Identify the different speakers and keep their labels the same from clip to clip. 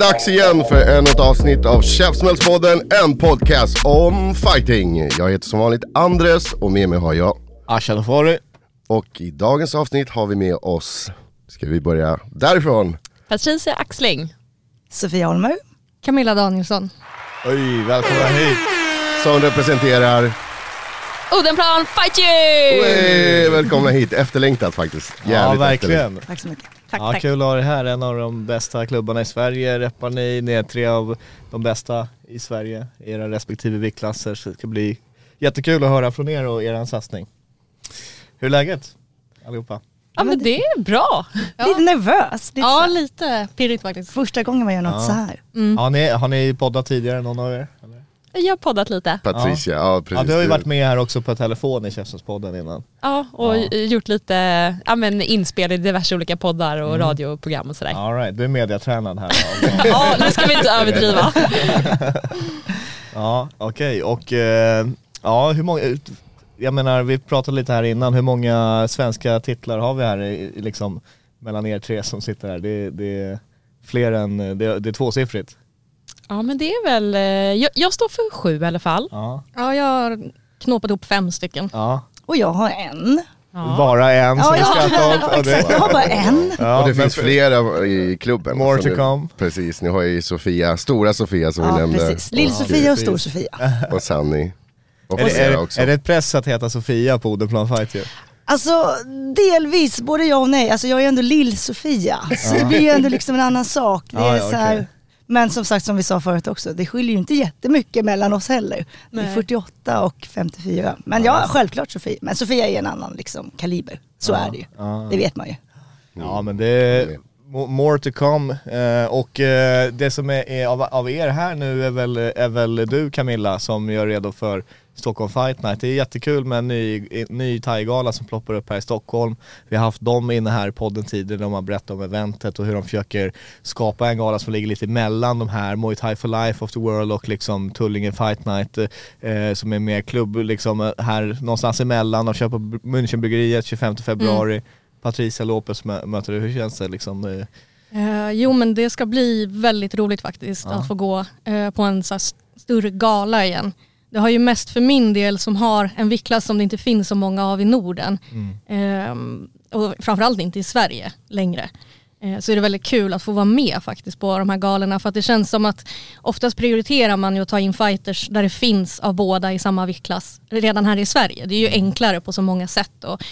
Speaker 1: Dags igen för ännu ett avsnitt av Käftsmällspodden, en podcast om fighting. Jag heter som vanligt Andres och med mig har jag,
Speaker 2: Ashan Fori.
Speaker 1: och i dagens avsnitt har vi med oss, ska vi börja därifrån?
Speaker 3: Patricia Axling.
Speaker 4: Sofia Holmer.
Speaker 3: Camilla Danielsson.
Speaker 2: Oj, välkomna hit.
Speaker 1: Som representerar,
Speaker 3: Odenplan Fight You!
Speaker 1: Wey, välkomna hit, efterlängtat faktiskt.
Speaker 2: Ja,
Speaker 1: Jävligt
Speaker 2: verkligen.
Speaker 4: Tack så mycket.
Speaker 3: Tack,
Speaker 2: Ja,
Speaker 3: tack.
Speaker 2: kul att ha dig här, en av de bästa klubbarna i Sverige. Reppar ni, ni är tre av de bästa i Sverige i era respektive viktklasser. Så det ska bli jättekul att höra från er och er satsning. Hur är läget allihopa?
Speaker 3: Ja men det är bra.
Speaker 4: Lite nervös. Lite
Speaker 3: Ja lite pirrigt faktiskt.
Speaker 4: Första gången man gör något så här.
Speaker 2: Har, ni, har ni poddat tidigare, någon av er?
Speaker 3: Jag har poddat lite.
Speaker 1: Patricia, ja, precis.
Speaker 2: Ja, du har ju varit med här också på telefon i Käftsmällspodden innan.
Speaker 3: Ja och gjort lite ja, men inspel i diverse olika poddar och radioprogram och sådär.
Speaker 2: All right, du är mediatränad här.
Speaker 3: Ja nu ska vi inte överdriva.
Speaker 2: Ja, okej. Och eh, ja, hur många, jag menar vi pratade lite här innan, hur många svenska titlar har vi här i liksom mellan er tre som sitter här? Det, det är fler än, det, det är tvåsiffrigt.
Speaker 3: Ja men det är väl, eh, jag, jag står för sju i alla fall.
Speaker 2: Ja,
Speaker 3: Ja jag har knåpat ihop fem stycken.
Speaker 2: ja.
Speaker 4: Och jag har en.
Speaker 3: Ja.
Speaker 2: Bara en som
Speaker 4: Ja,
Speaker 2: vi
Speaker 4: ja,
Speaker 2: skrattar åt.
Speaker 4: ja,
Speaker 2: det-
Speaker 4: exakt. Jag har bara en.
Speaker 2: Ja,
Speaker 1: och det finns flera i klubben.
Speaker 2: More to
Speaker 1: nu-
Speaker 2: come.
Speaker 1: Precis, ni har ju Sofia, stora Sofia som vi
Speaker 4: Ja,
Speaker 1: nämnde.
Speaker 4: precis. Lill-Sofia och Stor-Sofia.
Speaker 1: Och Sanni. Och
Speaker 2: Är det, är,
Speaker 1: också.
Speaker 2: är det ett press att heta Sofia på Odenplan Fight ju?
Speaker 4: Alltså delvis, både ja och nej. Alltså jag är ändå Lill-Sofia. Så det blir ju ändå liksom en annan sak. Det är
Speaker 2: ja,
Speaker 4: så här. Men som sagt som vi sa förut också, det skiljer ju inte jättemycket mellan oss heller. Det är
Speaker 3: Nej.
Speaker 4: 48 och 54. Men ja, självklart Sofia. Men Sofia är en annan liksom, kaliber. Så är det ju. Det vet man ju.
Speaker 2: Ja men det är mo- more to come. Eh, och eh, det som är, är av, av er här nu är väl, är väl du Camilla som gör redo för Stockholm Fight Night. Det är jättekul med en ny, ny thai-gala som ploppar upp här i Stockholm. Vi har haft dem inne här i podden tidigare, de har berättat om eventet och hur de försöker skapa en gala som ligger lite mellan de här, Muay Thai for Life of the World och liksom Tullinge Fight Night eh, som är mer klubb liksom eh, här någonstans emellan. De kör på Münchenbryggeriet 25 februari. Patricia Lopez mö- möter du, hur känns det liksom? eh?
Speaker 3: Eh, jo men det ska bli väldigt roligt faktiskt att få gå eh, på en så större gala igen. Det har ju mest för min del som har en viktklass som det inte finns så många av i Norden. Ehm, och framförallt inte i Sverige längre. Eh, så är det väldigt kul att få vara med faktiskt på de här galorna för att det känns som att oftast prioriterar man ju att ta in fighters där det finns av båda i samma viktklass redan här i Sverige. Det är ju enklare på så många sätt. Och,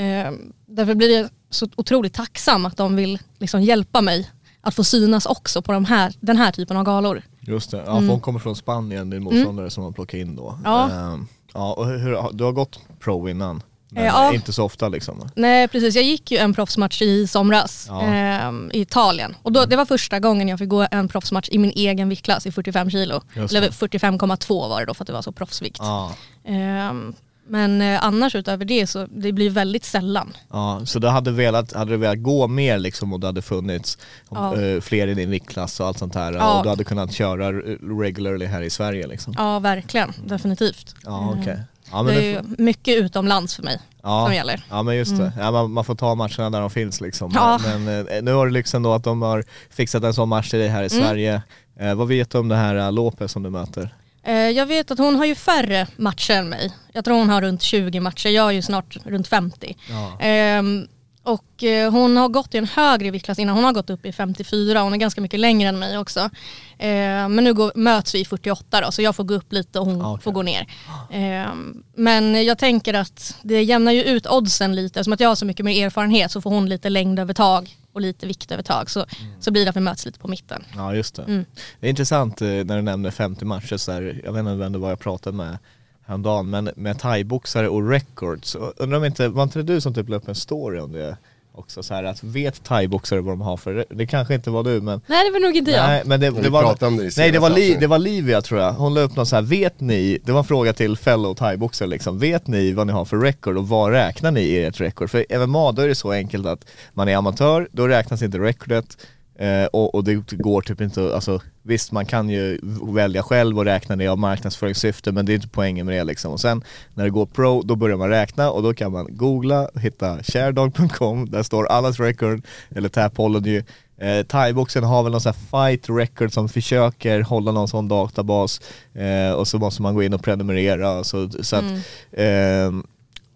Speaker 3: eh, därför blir jag så otroligt tacksam att de vill liksom hjälpa mig att få synas också på de här, den här typen av galor.
Speaker 2: Just det, ja för hon kommer från Spanien, din motståndare som man plockar in då.
Speaker 3: Ja.
Speaker 2: Ehm, ja och hur, du har gått pro innan? Men
Speaker 3: Eh, ja.
Speaker 2: inte så ofta liksom?
Speaker 3: Nej precis, jag gick ju en proffsmatch i somras
Speaker 2: Ja.
Speaker 3: ehm, i Italien. Och då, det var första gången jag fick gå en proffsmatch i min egen viktklass i 45 kilo. Eller
Speaker 2: det.
Speaker 3: 45,2 var det då för att det var så proffsvikt.
Speaker 2: Ja.
Speaker 3: Ehm, men eh, annars utöver det så det blir väldigt sällan.
Speaker 2: ja, så du hade, velat, hade du velat gå mer liksom och det hade funnits
Speaker 3: Ja.
Speaker 2: eh, fler i din viktklass och allt sånt här
Speaker 3: Ja.
Speaker 2: och du hade kunnat köra eh, regularly här i Sverige liksom?
Speaker 3: Ja verkligen, definitivt.
Speaker 2: Ja okej. Ja,
Speaker 3: det
Speaker 2: men
Speaker 3: är ju mycket utomlands för mig
Speaker 2: ja.
Speaker 3: som gäller.
Speaker 2: Ja men just det, ja, man, man får ta matcherna där de finns liksom.
Speaker 3: Ja.
Speaker 2: Men eh, nu har det liksom då att de har fixat en sån match till dig här i
Speaker 3: Mm.
Speaker 2: Sverige. Eh, vad vet du om det här eh, Lopez som du möter?
Speaker 3: Eh, Jag vet att hon har ju färre matcher än mig. Jag tror hon har runt 20 matcher, jag är ju snart runt 50. Ehm, och eh, hon har gått i en högre viktklass innan, hon har gått upp i 54, hon är ganska mycket längre än mig också. Ehm, men nu går, möts vi i 48 då, så jag får gå upp lite och hon
Speaker 2: Okej.
Speaker 3: får gå ner. Ehm, men jag tänker att det jämnar ju ut oddsen lite, som att jag har så mycket mer erfarenhet så får hon lite längdövertag och lite viktövertag så, så blir det att vi möts lite på mitten.
Speaker 2: Ja just det.
Speaker 3: Mm.
Speaker 2: Det är intressant eh, när du nämner 50 matcher så här, jag vet inte vem det var jag pratade med häromdagen, men med thaiboxare och records. Undrar om inte, var inte det du som typ la upp en story om det också så här att vet thaiboxare vad de har för, det kanske inte var du men
Speaker 5: Nej det var nog inte jag.
Speaker 2: Nej men det, det var,
Speaker 1: om det
Speaker 2: nej det var, li, det var Livia tror jag, hon la upp något så här, vet ni, det var en fråga till fellow thaiboxare liksom, vet ni vad ni har för record och vad räknar ni i ert record? För MMA då är det så enkelt att man är amatör, då räknas inte recordet eh, och, och det går typ inte, alltså visst man kan ju välja själv och räkna det av marknadsföringssyfte men det är inte poängen med det liksom. Och sen när det går pro, då börjar man räkna och då kan man googla och hitta sharedog.com, där står allas record, eller Tapology. Eh, Thaiboxen har väl någon sån här fight record som försöker hålla någon sån databas eh, och så måste man gå in och prenumerera. Så, så att, ehm,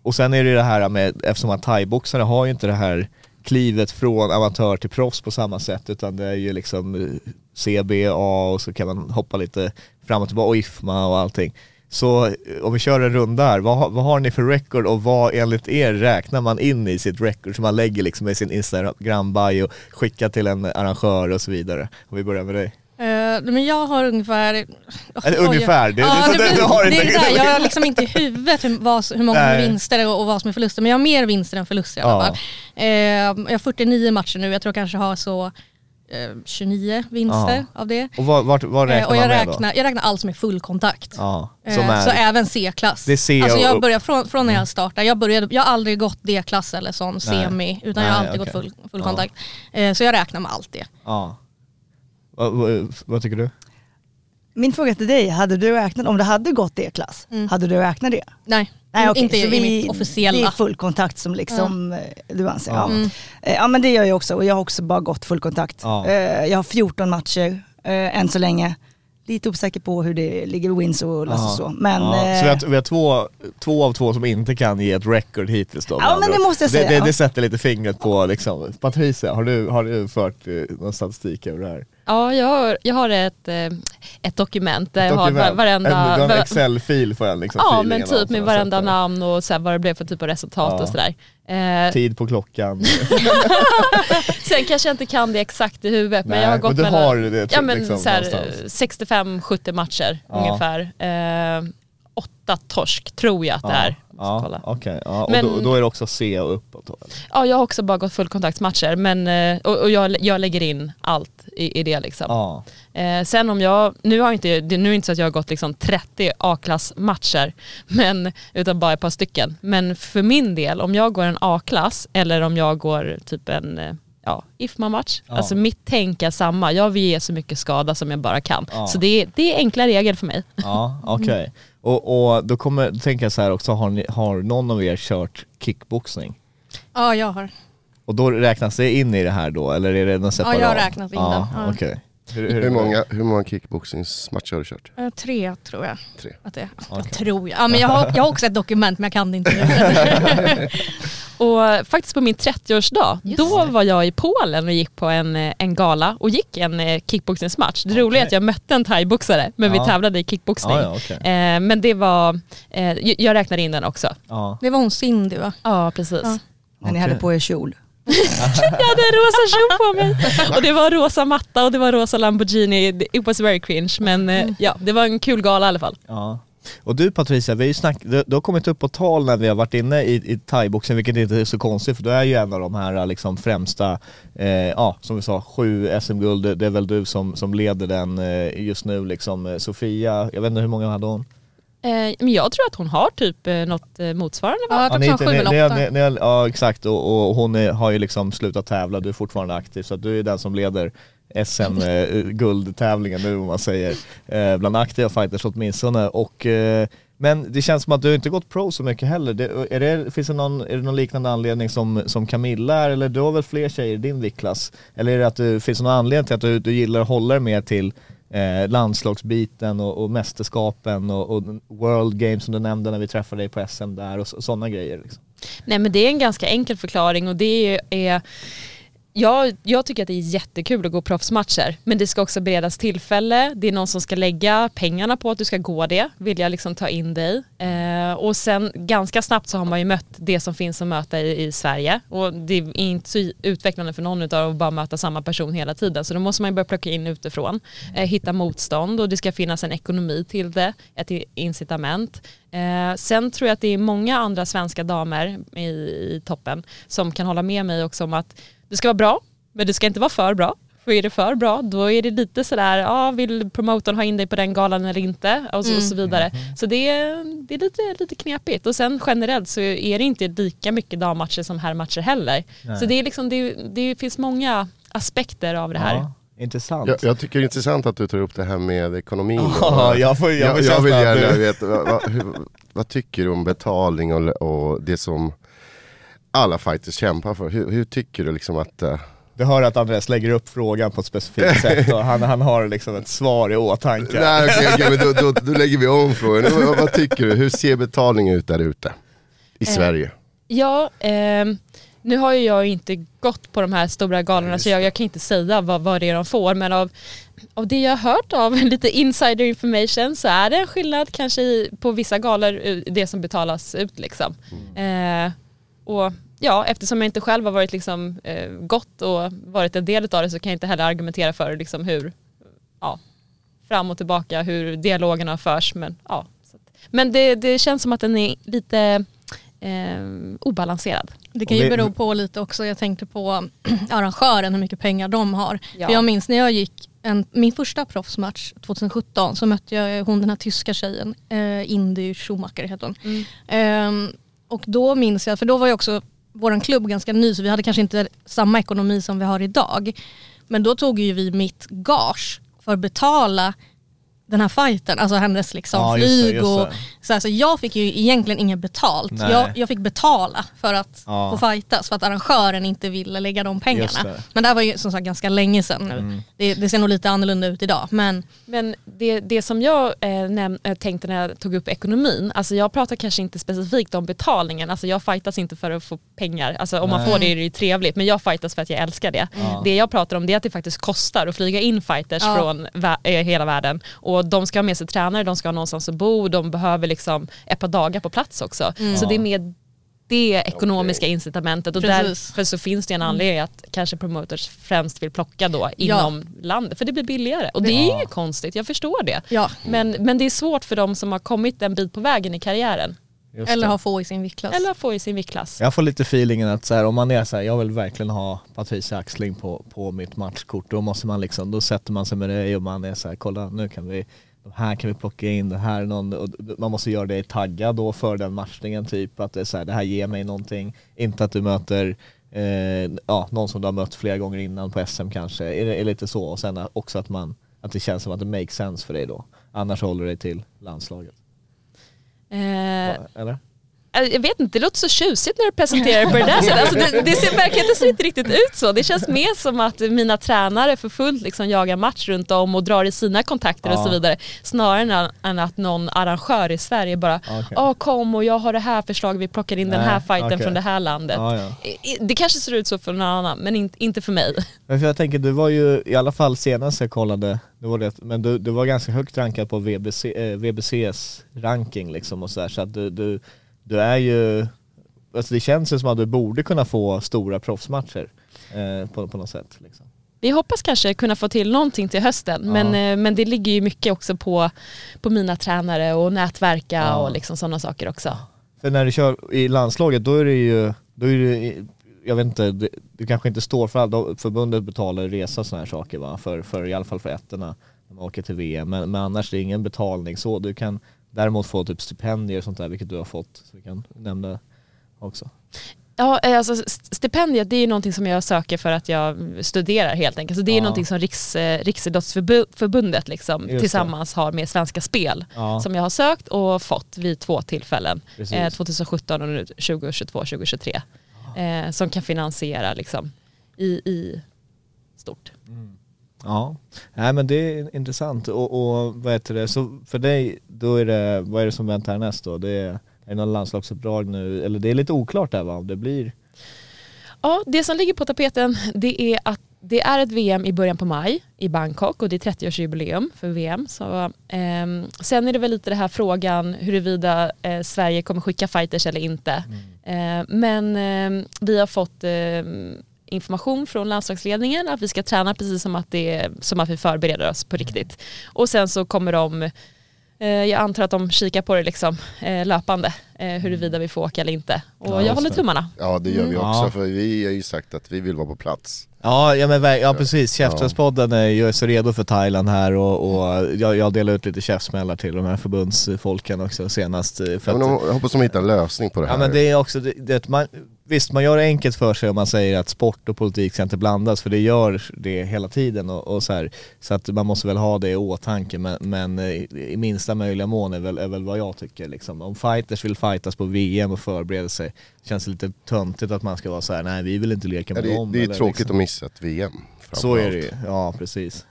Speaker 2: och sen är det det här med, eftersom att thaiboxare har ju inte det här klivet från amatör till proffs på samma sätt utan det är ju liksom eh, CBA och så kan man hoppa lite fram och tillbaka och IFMA och allting. Så eh, om vi kör en runda här, vad, vad har ni för record och vad enligt er räknar man in i sitt record som man lägger liksom i sin Instagram-bio, skickar till en arrangör och så vidare? Om vi börjar med dig.
Speaker 3: Eh, men jag har ungefär...
Speaker 2: Eller ungefär, det-
Speaker 3: ja,
Speaker 2: det-
Speaker 3: det,
Speaker 2: det-
Speaker 3: det
Speaker 2: har inte-
Speaker 3: det är där, jag har liksom inte i huvudet hur, vad, hur många
Speaker 2: Nej.
Speaker 3: vinster och, och vad som är förluster, men jag har mer vinster än förluster i alla
Speaker 2: Ja.
Speaker 3: fall. Eh, jag har 49 matcher nu, jag tror jag kanske har så eh, 29 vinster
Speaker 2: Ja.
Speaker 3: av det.
Speaker 2: Och vad, vart, vad
Speaker 3: Eh,
Speaker 2: räknar
Speaker 3: och jag
Speaker 2: man med
Speaker 3: räknar, jag räknar allt som är fullkontakt.
Speaker 2: då? Ja,
Speaker 3: Eh,
Speaker 2: är...
Speaker 3: Så även C-klass. Alltså jag börjar från, från när jag startade, jag, började, jag har aldrig gått D-klass eller sån semi, utan jag har
Speaker 2: Nej,
Speaker 3: alltid
Speaker 2: okej.
Speaker 3: gått full, fullkontakt. Eh, så jag räknar med allt det.
Speaker 2: Ja. Vad, vad, vad tycker du?
Speaker 4: Min fråga till dig, hade du räknat, om det hade gått D-klass, hade du räknat det?
Speaker 3: Nej,
Speaker 4: Nej, okej,
Speaker 3: inte
Speaker 4: så
Speaker 3: i
Speaker 4: vi-
Speaker 3: mitt officiella.
Speaker 4: Det är fullkontakt som liksom eh, du anser. Ja.
Speaker 2: Ja.
Speaker 4: Eh, ja men det gör jag också och jag har också bara gått fullkontakt.
Speaker 2: Ja.
Speaker 4: Eh, Jag har 14 matcher än så länge. Lite osäker på hur det ligger med wins och loss och så. Men,
Speaker 2: ja. Så vi har, vi har två, två av två som inte kan ge ett record hittills då?
Speaker 4: Ja, men det måste jag
Speaker 2: det,
Speaker 4: säga,
Speaker 2: Det,
Speaker 4: ja.
Speaker 2: det sätter lite fingret på liksom, Patricia, har du, har du fört någon statistik över det här?
Speaker 5: Ja, jag har, jag har ett, eh, ett dokument där jag har
Speaker 2: Dokument.
Speaker 5: va- varenda...
Speaker 2: en, har en Excel-fil för en liksom
Speaker 5: Ja men typ med
Speaker 2: jag
Speaker 5: varenda
Speaker 2: sätter.
Speaker 5: namn och så här, vad det blev för typ av resultat
Speaker 2: Ja.
Speaker 5: och sådär. Eh,
Speaker 2: Tid på klockan.
Speaker 5: sen kanske jag inte kan det exakt i huvudet men
Speaker 2: Nej,
Speaker 5: jag har gått
Speaker 2: men
Speaker 5: mellan-
Speaker 2: har det
Speaker 5: ja, men
Speaker 2: liksom
Speaker 5: så här,
Speaker 2: någonstans.
Speaker 5: 65-70 matcher
Speaker 2: Ja.
Speaker 5: ungefär. Eh, åtta torsk tror jag att det är.
Speaker 2: Ja,
Speaker 5: Kolla.
Speaker 2: okej. Ja, och
Speaker 5: Men-
Speaker 2: då, då är det också C och uppåt eller?
Speaker 5: Ja jag har också bara gått fullkontaktsmatcher men, eh, och, och jag, jag lägger in allt i, i det liksom.
Speaker 2: Ja.
Speaker 5: Eh, sen om jag, nu har inte, nu är det inte så att jag har gått liksom 30 A-klassmatcher, men, utan bara ett par stycken. Men för min del, om jag går en A-klass eller om jag går typ en eh, ja, IFMA-match,
Speaker 2: Ja.
Speaker 5: alltså mitt tänk är samma. Jag vill ge så mycket skada som jag bara kan.
Speaker 2: Ja.
Speaker 5: Så det, är- det är enkla regler för mig.
Speaker 2: Ja, okej. Och, och då kommer, då tänker jag så här också, har, ni, har någon av er kört kickboxning?
Speaker 3: Ja, jag har.
Speaker 2: Och då räknas det in i det här då, eller är det någon separat?
Speaker 3: jag har räknat in
Speaker 2: ja,
Speaker 3: det, ja.
Speaker 2: okej.
Speaker 1: Hur många, hur många kickboxingsmatcher har du kört?
Speaker 3: Eh, tre tror jag.
Speaker 1: Tre.
Speaker 3: Att det.
Speaker 2: Okej.
Speaker 3: Jag tror jag. Ja, men jag, har, jag har också ett dokument men jag kan det inte.
Speaker 5: Och faktiskt på min 30-årsdag, då var jag i Polen och gick på en, eh, en gala och gick en eh, kickboxningsmatch. Det roliga är att jag mötte en thaiboxare men
Speaker 2: Ja.
Speaker 5: vi tävlade i kickboxning.
Speaker 2: Ja, ja, okej.
Speaker 5: eh, men det var, eh, jag- räknar in den också.
Speaker 2: Ja.
Speaker 3: Det var hon Cindy va?
Speaker 5: Ja precis.
Speaker 3: Ja.
Speaker 4: när ni hade på er kjol.
Speaker 5: Jag hade en rosa kjol på mig och det var rosa matta och det var rosa Lamborghini. It was very cringe men eh, ja, det var en kul gala i alla fall.
Speaker 2: Ja. Och du Patricia, vi har ju snack, du, du har kommit upp på tal när vi har varit inne i, i thaiboxen, vilket inte är så konstigt för du är ju en av de här liksom främsta, eh, ja som vi sa, sju SM-guld, det, det är väl du som, som leder den eh, just nu liksom. Eh, Sofia, jag vet inte hur många hade hon?
Speaker 5: Eh, men jag tror att hon har typ eh, något eh, motsvarande va?
Speaker 3: Ja, tror
Speaker 2: ni, ni, ni, ni, ja exakt och, och hon är, har ju liksom slutat tävla, du är fortfarande aktiv så att du är den som leder SM-guldtävlingen nu om man säger, eh, bland aktiva fighters åtminstone. Och, eh, men det känns som att du inte gått pro så mycket heller. Det, är, det, finns det, någon, är det någon liknande anledning som, som Camilla är, eller du har väl fler tjejer i din viktklass? Eller är det att du, finns det någon anledning till att du, du gillar att hålla dig mer till eh, landslagsbiten och, och mästerskapen och, och World Games som du nämnde när vi träffade dig på SM där och sådana grejer? Liksom.
Speaker 5: Nej men det är en ganska enkel förklaring och det är jag, jag tycker att det är jättekul att gå proffsmatcher men det ska också beredas tillfälle, det är någon som ska lägga pengarna på att du ska gå det, vill jag liksom ta in dig. Eh, och sen ganska snabbt så har man ju mött det som finns att möta i, i Sverige och det är inte så utvecklande för någon utav att bara möta samma person hela tiden så då måste man ju börja plocka in utifrån, eh, hitta motstånd och det ska finnas en ekonomi till det, ett incitament. Eh, sen tror jag att det är många andra svenska damer i, i toppen som kan hålla med mig också om att det ska vara bra, men det ska inte vara för bra. För är det för bra, då är det lite sådär, ja, vill promotorn ha in dig på den galan eller inte? Och så,
Speaker 3: Mm.
Speaker 5: och så vidare. Så det är, det är lite, lite knepigt. Och sen generellt så är det inte lika mycket dammatcher som herrmatcher heller.
Speaker 2: Nej.
Speaker 5: Så det, är liksom, det, det finns många aspekter av det här.
Speaker 2: Ja, intressant.
Speaker 1: Jag, jag tycker det är intressant att du tar upp det här med ekonomin.
Speaker 2: Ja, jag får- jag får
Speaker 1: jag, jag vill gärna veta, vad, vad, vad tycker du om betalning och, och det som alla fighters kämpar för? Hur, hur tycker du liksom att... eh,
Speaker 2: Du hör att Andreas lägger upp frågan på ett specifikt sätt och han, han har liksom ett svar i åtanke.
Speaker 1: Nej okej, okej, men då, då, då lägger vi om frågan. Vad, vad tycker du? Hur ser betalningen ut där ute? I
Speaker 5: Eh,
Speaker 1: Sverige?
Speaker 5: Ja, ehm, nu har ju jag inte gått på de här stora galorna så jag, jag kan inte säga vad, vad det är de får men av, av det jag har hört av lite insider information så är det en skillnad kanske i, på vissa galor eh, det som betalas ut liksom. Eh, och ja, eftersom jag inte själv har varit liksom, eh, gått och varit en del av det så kan jag inte heller argumentera för liksom, hur ja, fram och tillbaka hur dialogerna förs. Men, ja, så att, men det, det känns som att den är lite eh, obalanserad.
Speaker 3: Det kan ju bero på lite också, jag tänkte på arrangören, hur mycket pengar de har.
Speaker 5: Ja.
Speaker 3: För jag minns när jag gick en, min första proffsmatch 2017 så mötte jag hon den här tyska tjejen, eh, Indy Schumacher heter hon.
Speaker 5: Mm.
Speaker 3: Ehm, och då minns jag, för då var ju också vår klubb ganska ny så vi hade kanske inte samma ekonomi som vi har idag. Men då tog ju vi mitt gage för att betala den här fighten, alltså hennes liksom
Speaker 2: Ja, just det,
Speaker 3: flyg
Speaker 2: just
Speaker 3: och
Speaker 2: det.
Speaker 3: så, här, så jag fick ju egentligen inget betalt. Jag, jag fick betala för att
Speaker 2: Ja.
Speaker 3: få fightas för att arrangören inte ville lägga de pengarna.
Speaker 2: det.
Speaker 3: Men det här var ju som sagt ganska länge sedan nu.
Speaker 2: Mm.
Speaker 3: Det, det ser nog lite annorlunda ut idag men
Speaker 5: Men det, det som jag eh, näm- eh, tänkte när jag tog upp ekonomin, alltså jag pratar kanske inte specifikt om betalningen, alltså jag fightas inte för att få pengar, alltså om man
Speaker 2: Nej.
Speaker 5: får det är det ju trevligt, men jag fightas för att jag älskar det.
Speaker 2: Ja.
Speaker 5: Det jag pratar om det är att det faktiskt kostar att flyga in fighters
Speaker 3: Ja.
Speaker 5: från vä- eh, hela världen och de ska ha med sig tränare, de ska ha någonstans att bo, de behöver liksom ett par dagar på plats också. Så det är med det ekonomiska incitamentet. Och
Speaker 3: Precis.
Speaker 5: därför så finns det en anledning att kanske promoters främst vill plocka då inom landet. För det blir billigare. Och det är
Speaker 2: Ja.
Speaker 5: inget konstigt, jag förstår det.
Speaker 3: ja,
Speaker 5: Men, men det är svårt för de som har kommit en bit på vägen i karriären
Speaker 2: Just
Speaker 3: eller
Speaker 2: det.
Speaker 3: ha få i sin viktklass.
Speaker 5: eller få i sin viktklass.
Speaker 2: Jag får lite feelingen att så här, om man är så här, jag vill verkligen ha Patricia Axling på, på mitt matchkort, då måste man liksom, då sätter man sig med det och man är så här, kolla nu kan vi, de här kan vi plocka in, det här är någon, och man måste göra det taggad då för den matchningen typ, att det är så här, det här ger mig någonting, inte att du möter eh, ja, någon som du har mött flera gånger innan på SM kanske, är det är lite så, och sen också att man, att det känns som att det makes sense för dig då, annars håller du dig till landslaget.
Speaker 5: Eh,
Speaker 2: Eller?
Speaker 5: Alltså, Jag vet inte, det låter så tjusigt när du presenterar det på det där sättet. Alltså det, det ser, verkligheten ser inte riktigt ut så. Det känns mer som att mina tränare för fullt liksom jagar match runt om och drar i sina kontakter och
Speaker 2: Ja.
Speaker 5: så vidare. Snarare än, att någon arrangör i Sverige bara,
Speaker 2: Okej.
Speaker 5: Åh, kom och jag har det här förslaget, vi plockar in den här
Speaker 2: Nej,
Speaker 5: fighten
Speaker 2: okej.
Speaker 5: från det här landet.
Speaker 2: Ja, ja.
Speaker 5: I- Det kanske ser ut så för någon annan, men in, inte för mig.
Speaker 2: Men för jag tänker, du var ju i alla fall senast jag kollade, det var det, men du, du var ganska högt rankad på VBC, eh, VBCs ranking liksom och sådär så att du, du, du är ju, alltså det känns ju som att du borde kunna få stora proffsmatcher eh, på, på något sätt liksom.
Speaker 5: Vi hoppas kanske kunna få till någonting till hösten men,
Speaker 2: Ja.
Speaker 5: eh, men det ligger ju mycket också på, på mina tränare och nätverka
Speaker 2: Ja.
Speaker 5: och liksom sådana saker också.
Speaker 2: För när du kör i landslaget då är det ju, då är det, jag vet inte, det kanske inte står för allt, förbundet betalar resa och sådana här saker va, för, för, i alla fall för ettorna när man åker till VM, men, men annars är det ingen betalning så, du kan däremot få typ stipendier och sånt där, vilket du har fått, så vi kan nämna också.
Speaker 5: Ja, eh, alltså st- stipendiet det är ju någonting som jag söker för att jag studerar helt enkelt. Så det är
Speaker 2: Ja.
Speaker 5: någonting som Riks, eh, Riksidrottsförbundet liksom, tillsammans har med Svenska Spel
Speaker 2: Ja.
Speaker 5: som jag har sökt och fått vid två tillfällen. Eh, 2017 och nu 2022, 2023. Eh, som kan finansiera liksom, i, i stort.
Speaker 2: Ja, nej men det är intressant och, och vad heter det, så för dig, då är det, vad är det som väntar härnäst då? Det är, är det någon landslagsuppdrag nu, eller det är lite oklart där va, om det blir
Speaker 5: Ja, det som ligger på tapeten det är att det är ett VM i början på maj i Bangkok och det är 30-årsjubileum för VM. Så, ehm, sen är det väl lite det här frågan huruvida eh, Sverige kommer skicka fighters eller inte. Eh, men eh, vi har fått eh, information från landslagsledningen att vi ska träna precis som att, det, som att vi förbereder oss på riktigt. Och sen så kommer de eh, jag antar att de kikar på det liksom, eh, löpande, eh, huruvida vi får åka eller inte. Och jag håller tummarna.
Speaker 1: Ja det gör vi också
Speaker 2: Ja.
Speaker 1: för vi har ju sagt att vi vill vara på plats.
Speaker 2: Ja, ja, men, ja precis, Käftsmällspodden är ju så redo för Thailand här och, och jag, jag delar ut lite käftsmällar till de här förbundsfolken också senast. För
Speaker 1: Ja, men
Speaker 2: att,
Speaker 1: de, jag hoppas de hittar en lösning på det här.
Speaker 2: Ja men det är också, det, det, man, visst man gör det enkelt för sig om man säger att sport och politik ska inte blandas för det gör det hela tiden och, och så här, Så att man måste väl ha det i åtanke men, men eh, i, minsta möjliga mån är väl, är väl vad jag tycker liksom. Om fighters vill fightas på VM och förbereda sig känns det lite töntigt att man ska vara så här: nej vi vill inte leka
Speaker 1: ja,
Speaker 2: med
Speaker 1: det,
Speaker 2: dem.
Speaker 1: det är
Speaker 2: eller
Speaker 1: tråkigt
Speaker 2: liksom.
Speaker 1: att missa ett VM.
Speaker 2: Så är det ju, ja precis.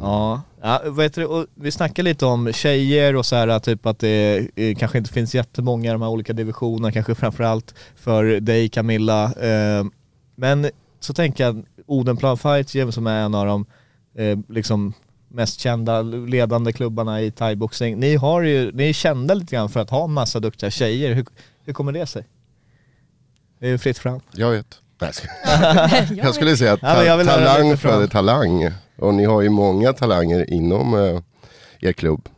Speaker 2: Ja, ja det? Och vi snackar lite om tjejer och så här typ att det eh, kanske inte finns jättemånga i de här olika divisionerna, kanske framförallt för dig Camilla. Eh, men så tänker jag Odenplan Fight Gym som är en av de eh, liksom mest kända ledande klubbarna i thaiboxning. Ni har ju, ni är kända lite grann för att ha massa duktiga tjejer. Hur, hur kommer det sig? Det är ju fritt fram.
Speaker 1: Jag vet. Nej, jag skulle säga att
Speaker 2: Ja,
Speaker 1: ta-
Speaker 2: höra
Speaker 1: talang föder talang. Och ni har ju många talanger inom eh, er klubb.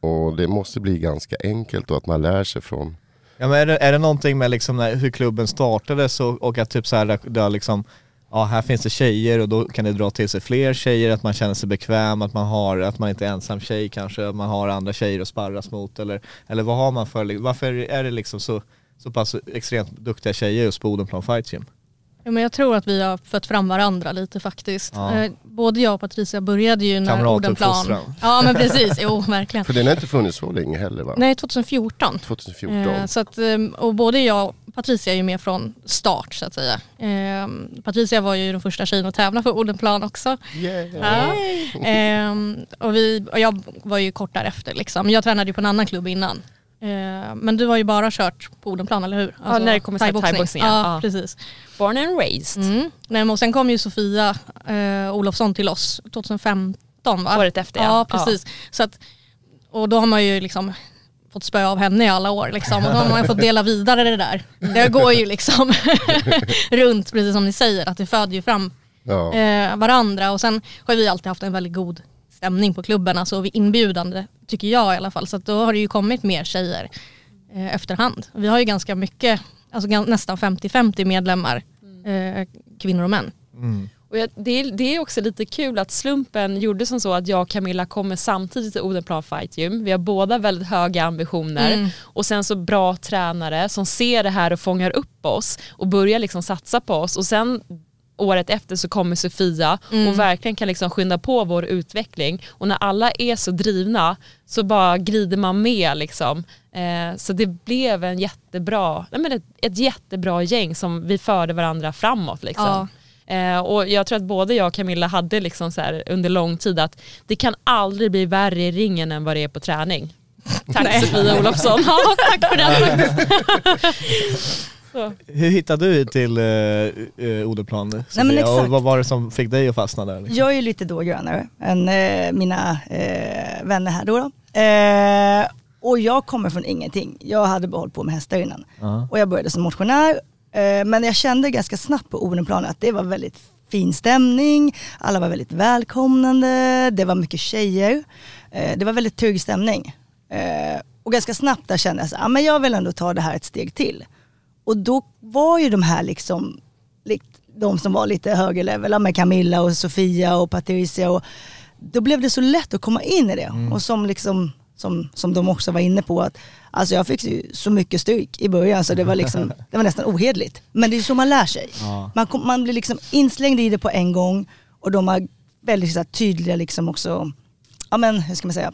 Speaker 1: Och det måste bli ganska enkelt då att man lär sig från
Speaker 2: Ja men är det, är det någonting med liksom när, hur klubben startades och, och att typ så här, det liksom, ja här finns det tjejer och då kan det dra till sig fler tjejer, att man känner sig bekväm, att man har, att man inte är ensam tjej kanske, att man har andra tjejer att sparras mot eller, eller vad har man för, varför är det liksom så, så pass extremt duktiga tjejer just på Odenplan Fight Gym?
Speaker 3: Ja, men jag tror att vi har fött fram varandra lite faktiskt.
Speaker 2: Ja.
Speaker 3: Eh, Både jag och Patricia började ju när Odenplan... Ja men precis, jo verkligen.
Speaker 1: För den har inte funnits så länge heller va?
Speaker 3: Nej 2014.
Speaker 1: 2014.
Speaker 3: Eh, så att, eh, och både jag och Patricia är ju med från start så att säga. Eh, Patricia var ju den första tjejen att tävla för Odenplan också. Ja. Eh, och, vi, och jag var ju kort därefter liksom. Jag tränade ju på en annan klubb innan. Eh, men du har ju bara kört på Odenplan eller hur? Alltså,
Speaker 5: när det kommer till
Speaker 3: thaiboxning.
Speaker 5: thaiboxning,
Speaker 3: Ja,
Speaker 5: ja.
Speaker 3: precis.
Speaker 5: Born and raised.
Speaker 3: Mm. Nej, men och sen kom ju Sofia eh, Olofsson till oss 2015 va?
Speaker 5: Året efter, ja.
Speaker 3: ja. precis. Så att, och då har man ju liksom fått spö av henne i alla år liksom. och då har man fått dela vidare det där. Det går ju liksom runt precis som ni säger att det föder ju fram
Speaker 1: Ja.
Speaker 3: eh, varandra och sen har vi alltid haft en väldigt god stämning på klubben, alltså vi inbjudande tycker jag i alla fall. Så att då har det ju kommit mer tjejer eh, efterhand. Vi har ju ganska mycket, alltså nästan 50-50 medlemmar, eh, kvinnor och män.
Speaker 5: Och jag, det, är, det är också lite kul att slumpen gjorde som så att jag och Camilla kommer samtidigt till Odenplan Fight Gym. Vi har båda väldigt höga ambitioner
Speaker 3: Mm.
Speaker 5: och sen så bra tränare som ser det här och fångar upp oss och börjar liksom satsa på oss och sen året efter så kommer Sofia och verkligen kan liksom skynda på vår utveckling och när alla är så drivna så bara glider man med liksom. Eh, så det blev en jättebra, nej men ett, ett jättebra gäng som vi förde varandra framåt liksom. Eh, och jag tror att både jag och Camilla hade liksom så här under lång tid att det kan aldrig bli värre i ringen än vad det är på träning. Tack Sofia Olofsson. ja, tack för
Speaker 2: Hur hittade du till eh, eh, Odenplan? Sofia?
Speaker 4: men
Speaker 2: Och
Speaker 4: exakt.
Speaker 2: vad var det som fick dig att fastna där? Liksom?
Speaker 4: Jag är ju lite då grönare än eh, mina eh, vänner här då. då. Eh, och jag kommer från ingenting. Jag hade bara hållit på med hästar innan.
Speaker 2: Ja.
Speaker 4: Och jag började som motionär. Eh, men jag kände ganska snabbt på Odenplan att det var väldigt fin stämning. Alla var väldigt välkomnande. Det var mycket tjejer. Det var väldigt trygg stämning. Och ganska snabbt där kände jag så, ah, men jag vill ändå ta det här ett steg till. Och då var ju de här liksom, de som var lite högre level, ja, med Camilla och Sofia och Patricia. Och, då blev det så lätt att komma in i det. Och som, liksom, som, som de också var inne på, att alltså jag fick ju så mycket stryk i början så det var, liksom, det var nästan ohederligt. Men det är så man lär sig.
Speaker 2: Ja.
Speaker 4: Man, kom, man blir liksom inslängd i det på en gång och de har väldigt så här, tydliga liksom också, ja men hur ska man säga,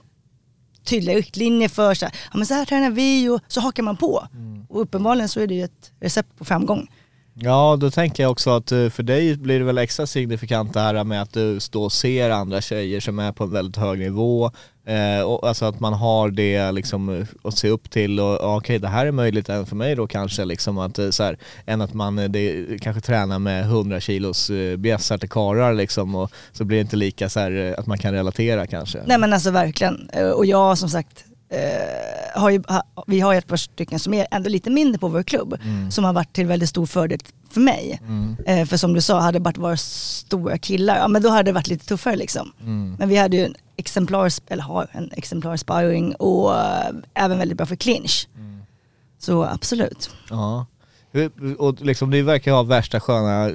Speaker 4: tydliga riktlinjer för så här, ja, men så här tränar vi och så hakar man på. Och uppenbarligen så är det ju ett recept på framgång.
Speaker 2: Ja, då tänker jag också att eh, för dig blir det väl extra signifikant det här med att du då ser andra tjejer som är på en väldigt hög nivå. Eh, och alltså att man har det liksom eh, att se upp till och okej okej det här är möjligt även för mig då kanske liksom att eh, så här, än att man eh, det, kanske tränar med 100 kilos eh, bjässar till karlar liksom och så blir det inte lika så här, att man kan relatera kanske.
Speaker 4: Nej men alltså verkligen. Och jag som sagt, eh, har ju, ha, vi har ju ett par stycken som är ändå lite mindre på vår klubb. Som har varit till väldigt stor fördel för mig. Eh, för som du sa, hade det bara varit stora killar, ja men då hade det varit lite tuffare liksom. Men vi hade ju en exemplar, eller har en exemplar sparring och eh, även väldigt bra för clinch. Så absolut.
Speaker 2: Ja. Och liksom, ni verkar ha värsta sköna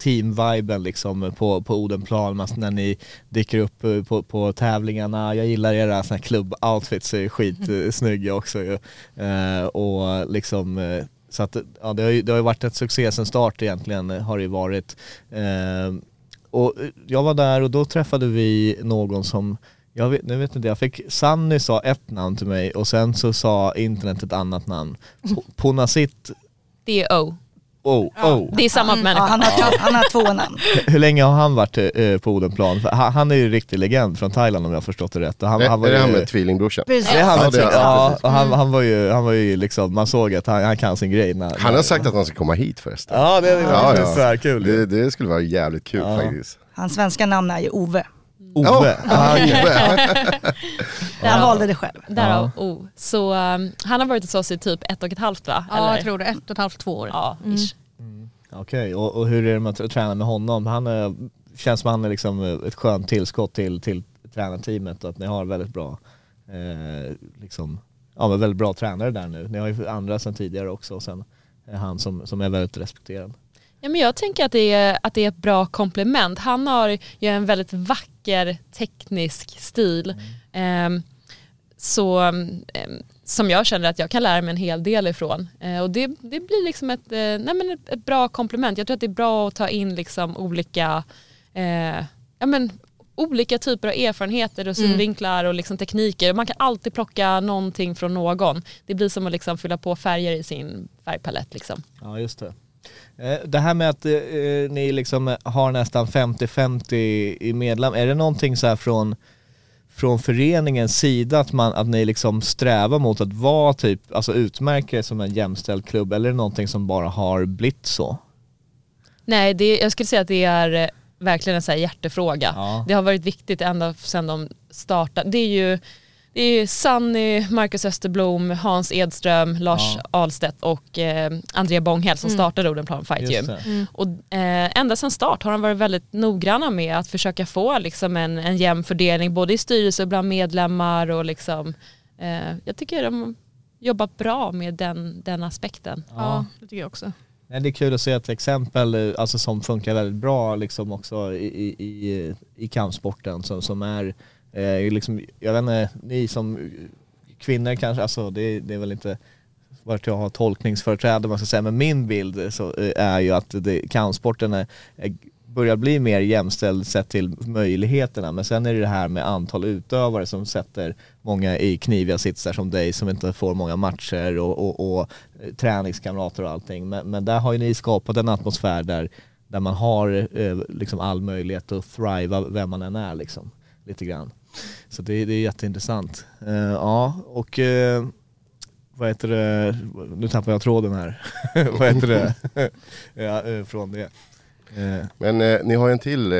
Speaker 2: team-viben liksom på, på Odenplan alltså när ni dyker upp eh, på, på tävlingarna. Jag gillar era såna här klubb-outfits, är skitsnygga också ju. Eh, och liksom eh, så att ja, det har ju det har ju varit ett succé sen start egentligen har det ju varit. Eh, och eh, jag var där och då träffade vi någon som jag vet, nu vet inte, jag fick, Sanny sa ett namn till mig och sen så sa internet ett annat namn. P- Ponasit
Speaker 5: Det är O.
Speaker 2: Oh, oh.
Speaker 5: Det är samma
Speaker 4: Mm,
Speaker 5: människa.
Speaker 4: ja, han, har, han har två namn.
Speaker 2: Hur länge har han varit eh, på Odenplan? Han, han är ju en riktig legend från Thailand om jag har förstått det rätt. Han,
Speaker 1: Är,
Speaker 2: han var
Speaker 1: är det han med tvillingbrorsan?
Speaker 4: Precis.
Speaker 2: det är han
Speaker 1: Ja, det är-
Speaker 2: ja,
Speaker 1: ja,
Speaker 2: och han, han var ju, han var ju liksom, man såg att han, han kan sin grej. När,
Speaker 1: Han har sagt att han ska komma hit förresten.
Speaker 2: Ja det är
Speaker 1: Ja,
Speaker 2: ja,
Speaker 1: ja.
Speaker 2: så här kul.
Speaker 1: Det, det skulle vara jävligt kul faktiskt.
Speaker 4: Hans svenska namn är ju Ove.
Speaker 2: Ove.
Speaker 1: Ja.
Speaker 2: Ah, okej.
Speaker 4: Han valde det själv.
Speaker 5: Därav O. Så um, han har varit hos oss i typ ett och ett halvt va?
Speaker 3: Ja,
Speaker 5: Eller?
Speaker 3: jag tror det. Ett och ett halvt, två år.
Speaker 5: Ja, ish.
Speaker 2: Okej, och, och hur är det med att träna med honom? Han är, känns som han är liksom ett skönt tillskott till, till tränarteamet och att ni har väldigt bra, eh, liksom, ja, men väldigt bra tränare där nu. Ni har ju andra sedan tidigare också och sen är han som, som är väldigt respekterad.
Speaker 5: Ja, men jag tänker att det, är, att det är ett bra komplement. Han har ju en väldigt vacker teknisk stil. Ehm, så, ehm, som jag känner att jag kan lära mig en hel del ifrån. Eh, och det, det blir liksom ett, eh, nej men ett, ett bra komplement. Jag tror att det är bra att ta in liksom olika, eh, ja men, olika typer av erfarenheter och synvinklar och liksom tekniker. Man kan alltid plocka någonting från någon. Det blir som att liksom fylla på färger i sin färgpalett. Liksom.
Speaker 2: Ja just det. Eh, Det här med att eh, ni liksom har nästan 50-50 i medlem, är det någonting så här från, från föreningens sida att, man, att ni liksom strävar mot att vara typ, alltså utmärka er som en jämställd klubb eller är det någonting som bara har blivit så?
Speaker 5: Nej, det, jag skulle säga att det är eh, verkligen en så här hjärtefråga.
Speaker 2: Ja.
Speaker 5: Det har varit viktigt ända sedan de startade. Det är ju det är Sanny, Marcus Österblom, Hans Edström, Lars
Speaker 2: Ja.
Speaker 5: Ahlstedt och eh, Andrea Bånghäll som startade Odenplan Fight Gym.
Speaker 2: det.
Speaker 5: Och, eh, ända sedan start har de varit väldigt noggranna med att försöka få liksom, en, en jämn fördelning både i styrelse och bland medlemmar. Och, liksom, eh, jag tycker de jobbat bra med den, den aspekten.
Speaker 3: Ja, det tycker jag också.
Speaker 2: Nej, det är kul att se ett exempel eh, alltså, som funkar väldigt bra liksom också i, i, i, i kampsporten som, som är, eh, liksom, jag vet inte, ni som kvinnor kanske, alltså det, det är väl inte vart jag har tolkningsföreträde man ska säga, men min bild eh, så, eh, är ju att det, kampsporten är, är, börjar bli mer jämställd sett till möjligheterna men sen är det det här med antal utövare som sätter många i kniviga sitsar som dig som inte får många matcher och, och, och eh, träningskamrater och allting men, men där har ju ni skapat en atmosfär där, där man har eh, liksom all möjlighet att thriva vem man än är liksom, lite grann. Så det, det är jätteintressant. Eh, ja, och eh, vad heter det, nu tappar jag tråden här. vad heter det? ja, eh, från det. Eh,
Speaker 1: Men eh, ni har en till eh,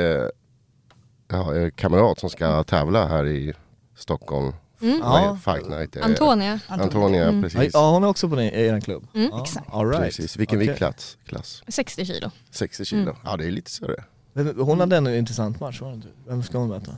Speaker 1: ja, kamrat som ska tävla här i Stockholm.
Speaker 3: Mm.
Speaker 2: Ja.
Speaker 1: Fight Night. eh,
Speaker 3: Antonia.
Speaker 1: Antonia,
Speaker 3: Mm.
Speaker 1: precis.
Speaker 2: Ja, hon är också på er klubb?
Speaker 3: Mm.
Speaker 2: Ja,
Speaker 4: Exakt.
Speaker 2: All right.
Speaker 1: precis. Vilken
Speaker 2: Okej.
Speaker 1: viktklass? Klass?
Speaker 3: 60 kilo.
Speaker 1: 60 kilo.
Speaker 3: Mm.
Speaker 1: Ja det är lite större.
Speaker 2: Hon hade en intressant match, var det inte? Vem ska hon möta?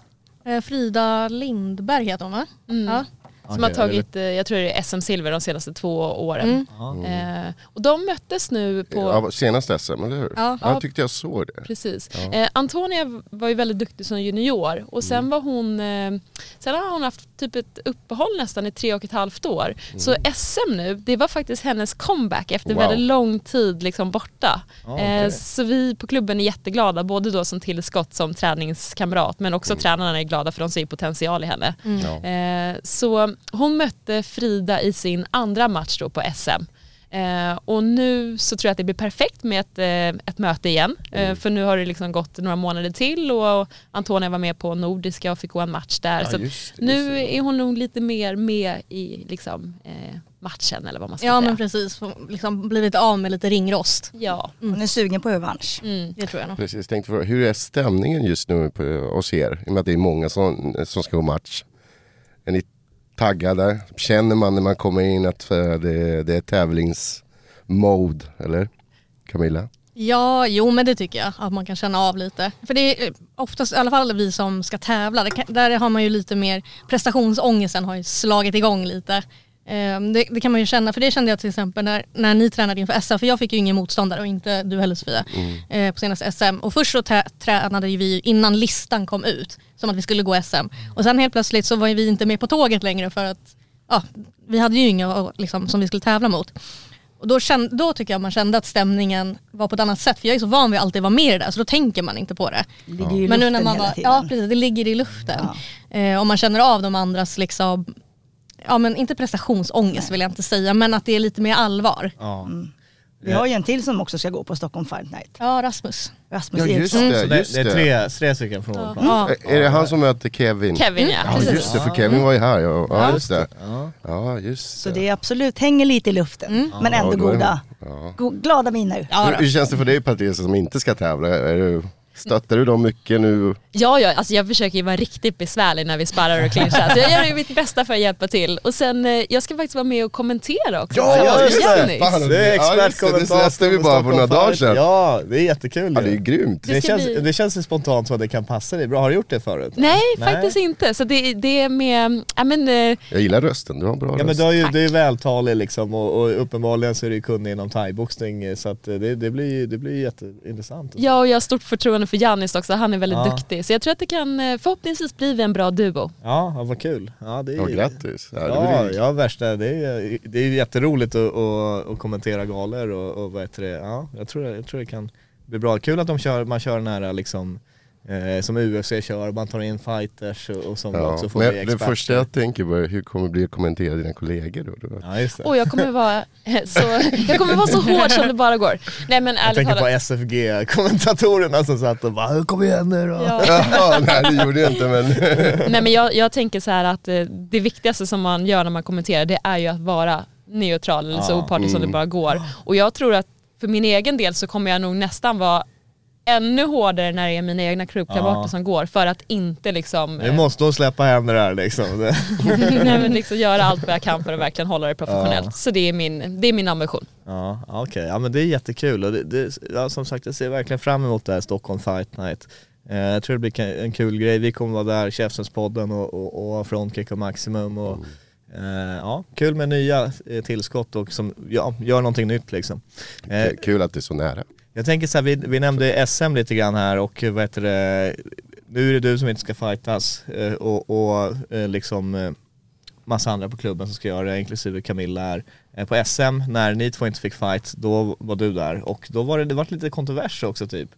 Speaker 3: Eh, Frida Lindberg heter hon va?
Speaker 5: Mm.
Speaker 3: Ja.
Speaker 5: Som
Speaker 2: Okej,
Speaker 5: har tagit, eh, jag tror det är SM-silver de senaste två åren.
Speaker 3: Mm.
Speaker 2: Ja.
Speaker 5: Eh, och de möttes nu på...
Speaker 1: Ja, senaste SM, eller hur?
Speaker 3: Ja.
Speaker 1: jag tyckte jag såg det.
Speaker 5: Precis. Eh, Antonia var ju väldigt duktig som junior och sen var hon, eh, sen har hon haft typ ett uppehåll nästan i tre och ett halvt år. Så SM nu, det var faktiskt hennes comeback efter
Speaker 1: Wow.
Speaker 5: väldigt lång tid liksom borta.
Speaker 2: Okej.
Speaker 5: eh, så vi på klubben är jätteglada, både då som tillskott som träningskamrat men också tränarna är glada för de ser potential i henne.
Speaker 1: Ja.
Speaker 5: Eh, så hon mötte Frida i sin andra match då på SM. Eh, och nu så tror jag att det blir perfekt med ett, eh, ett möte igen. Eh,
Speaker 1: Mm.
Speaker 5: för nu har det liksom gått några månader till och Antonia var med på Nordiska och fick gå en match där.
Speaker 1: Ja,
Speaker 5: så
Speaker 1: det,
Speaker 5: nu är hon nog lite mer med i liksom, eh, matchen eller vad man ska
Speaker 3: Ja
Speaker 5: säga.
Speaker 3: men precis, liksom blivit av med lite ringrost.
Speaker 5: Ja.
Speaker 4: Hon är sugen på revansch.
Speaker 5: Mm.
Speaker 3: Det tror jag nog.
Speaker 1: Precis, tänkte fråga, hur är stämningen just nu på, hos er? I och med att det är många som, som ska gå match. Är ni taggade? Känner man när man kommer in att eh, det, det är tävlingsmode, eller? Camilla?
Speaker 3: Ja, jo men det tycker jag att man kan känna av lite. För det är eh, oftast, i alla fall vi som ska tävla, kan, där har man ju lite mer, prestationsångesten har ju slagit igång lite. Ehm, det, det kan man ju känna, för det kände jag till exempel när, när ni tränade inför SM, för jag fick ju ingen motståndare och inte du heller Sofia, eh, på senaste SM. Och först så tränade ju vi innan listan kom ut, som att vi skulle gå SM. Och sen helt plötsligt så var vi inte med på tåget längre för att ja, vi hade ju inga liksom, som vi skulle tävla mot. Och då, kände, då tycker jag man kände att stämningen var på ett annat sätt. För jag är så van vid att alltid vara med i det där så då tänker man inte på det.
Speaker 4: Det ligger i
Speaker 3: Men nu
Speaker 4: luften
Speaker 3: när man
Speaker 4: hela
Speaker 3: var,
Speaker 4: tiden.
Speaker 3: ja precis, det ligger i luften. Eh, och man känner av de andras liksom, ja men inte prestationsångest vill jag inte säga men att det är lite mer allvar.
Speaker 2: Ja.
Speaker 4: Vi har ju en till som också ska gå på Stockholm Fight Night.
Speaker 3: Ja Rasmus.
Speaker 4: Rasmus
Speaker 1: Ja just
Speaker 4: Eriksson.
Speaker 1: det,
Speaker 2: Så det,
Speaker 1: just
Speaker 2: det är
Speaker 1: det.
Speaker 2: tre, tre stycken från plan.
Speaker 3: Ja.
Speaker 1: Är det han som möter Kevin?
Speaker 5: Kevin ja,
Speaker 1: Ja
Speaker 5: precis.
Speaker 1: just det, för Kevin var ju här. Ja, ja just det. Ja just
Speaker 4: Så
Speaker 1: det.
Speaker 4: det är absolut, hänger lite i luften. Men ändå
Speaker 1: Ja, det-
Speaker 4: goda,
Speaker 1: Ja.
Speaker 4: go, glada miner.
Speaker 3: Ja,
Speaker 1: Hur, hur känns det för dig Patricia som inte ska tävla? Är du, stöttar du dem mycket nu?
Speaker 5: Ja, ja alltså jag försöker ju vara riktigt besvärlig när vi sparrar och clinchar. Så jag gör ju mitt bästa för att hjälpa till. Och sen, eh, jag ska faktiskt vara med och kommentera också.
Speaker 1: Ja,
Speaker 5: tillsammans
Speaker 1: just det. Fan.
Speaker 2: Det är
Speaker 1: Ja, just det,
Speaker 2: expertkommentator.
Speaker 1: vi
Speaker 2: på
Speaker 1: bara för några dagar sedan.
Speaker 2: Ja, det är jättekul
Speaker 1: Ja det är grymt.
Speaker 5: Det
Speaker 2: Det känns,
Speaker 5: bli-
Speaker 2: det känns ju spontant så att det kan passa dig bra. Har du gjort det förut?
Speaker 5: Nej,
Speaker 2: Nej.
Speaker 5: faktiskt inte. Så det, det är med, ja men eh,
Speaker 1: Jag gillar rösten, du har en bra
Speaker 2: Ja men
Speaker 1: röst.
Speaker 2: du, har ju,
Speaker 5: Tack.
Speaker 2: du är vältalig liksom och, och uppenbarligen så är du kunnig inom thaiboxning eh, så att det, det blir det blir jätteintressant.
Speaker 5: ja, och jag har stort förtroende för Jannis också. Han är väldigt
Speaker 2: Ja.
Speaker 5: duktig. Så jag tror att det kan, eh, förhoppningsvis blir vi en bra duo.
Speaker 2: Ja, ja vad kul. Ja, det är,
Speaker 1: Ja, grattis. Ja, det
Speaker 2: Ja,
Speaker 1: blir-
Speaker 2: ja värsta, det är, det är jätteroligt att, att, att kommentera galor och, och vad heter det, ja jag tror, jag tror det kan bli bra. Kul att de kör, man kör den här liksom eh, som UFC kör, man tar in fighters och, och som
Speaker 1: Ja,
Speaker 2: också får bli
Speaker 1: men det första jag tänker på är hur kommer det bli att kommentera dina kollegor då? då?
Speaker 2: Ja just det.
Speaker 5: Jag kommer vara så, jag kommer vara så hård som det bara går. Nej men
Speaker 2: jag tänker på
Speaker 5: talat.
Speaker 2: SFG-kommentatorerna som satt och bara 'Kom igen nu då'
Speaker 5: Ja.
Speaker 1: Jaha, nej det gjorde jag inte men...
Speaker 5: Nej men jag, jag tänker så här att eh, det viktigaste som man gör när man kommenterar det är ju att vara neutral eller så
Speaker 2: Ja.
Speaker 5: opartisk som det bara går. Och jag tror att för min egen del så kommer jag nog nästan vara ännu hårdare när det är mina egna klubbkamrater
Speaker 2: Ja.
Speaker 5: som går för att inte liksom,
Speaker 2: Nu måste hon släppa händer här liksom. Det-
Speaker 5: nej, men liksom göra allt vad jag kan för att verkligen hålla det professionellt.
Speaker 2: Ja.
Speaker 5: Så det är min, det är min ambition.
Speaker 2: Ja, okej. Ja men det är jättekul och det, det, ja, som sagt jag ser verkligen fram emot det här Stockholm Fight Night. Eh, jag tror det blir en kul grej, vi kommer vara där, Käftsmällspodden och, och, och Frontkick och Maximum och eh, ja, kul med nya eh, tillskott och som ja, gör någonting nytt liksom. Eh,
Speaker 1: Kul att det är så nära
Speaker 2: jag tänker så här, vi, vi nämnde SM lite grann här och vad heter det, nu är det du som inte ska fightas eh, och, och eh, liksom eh, massa andra på klubben som ska göra det, inklusive Camilla här. På SM, när ni två inte fick fight, då var du där och då var det, det var lite kontrovers också typ.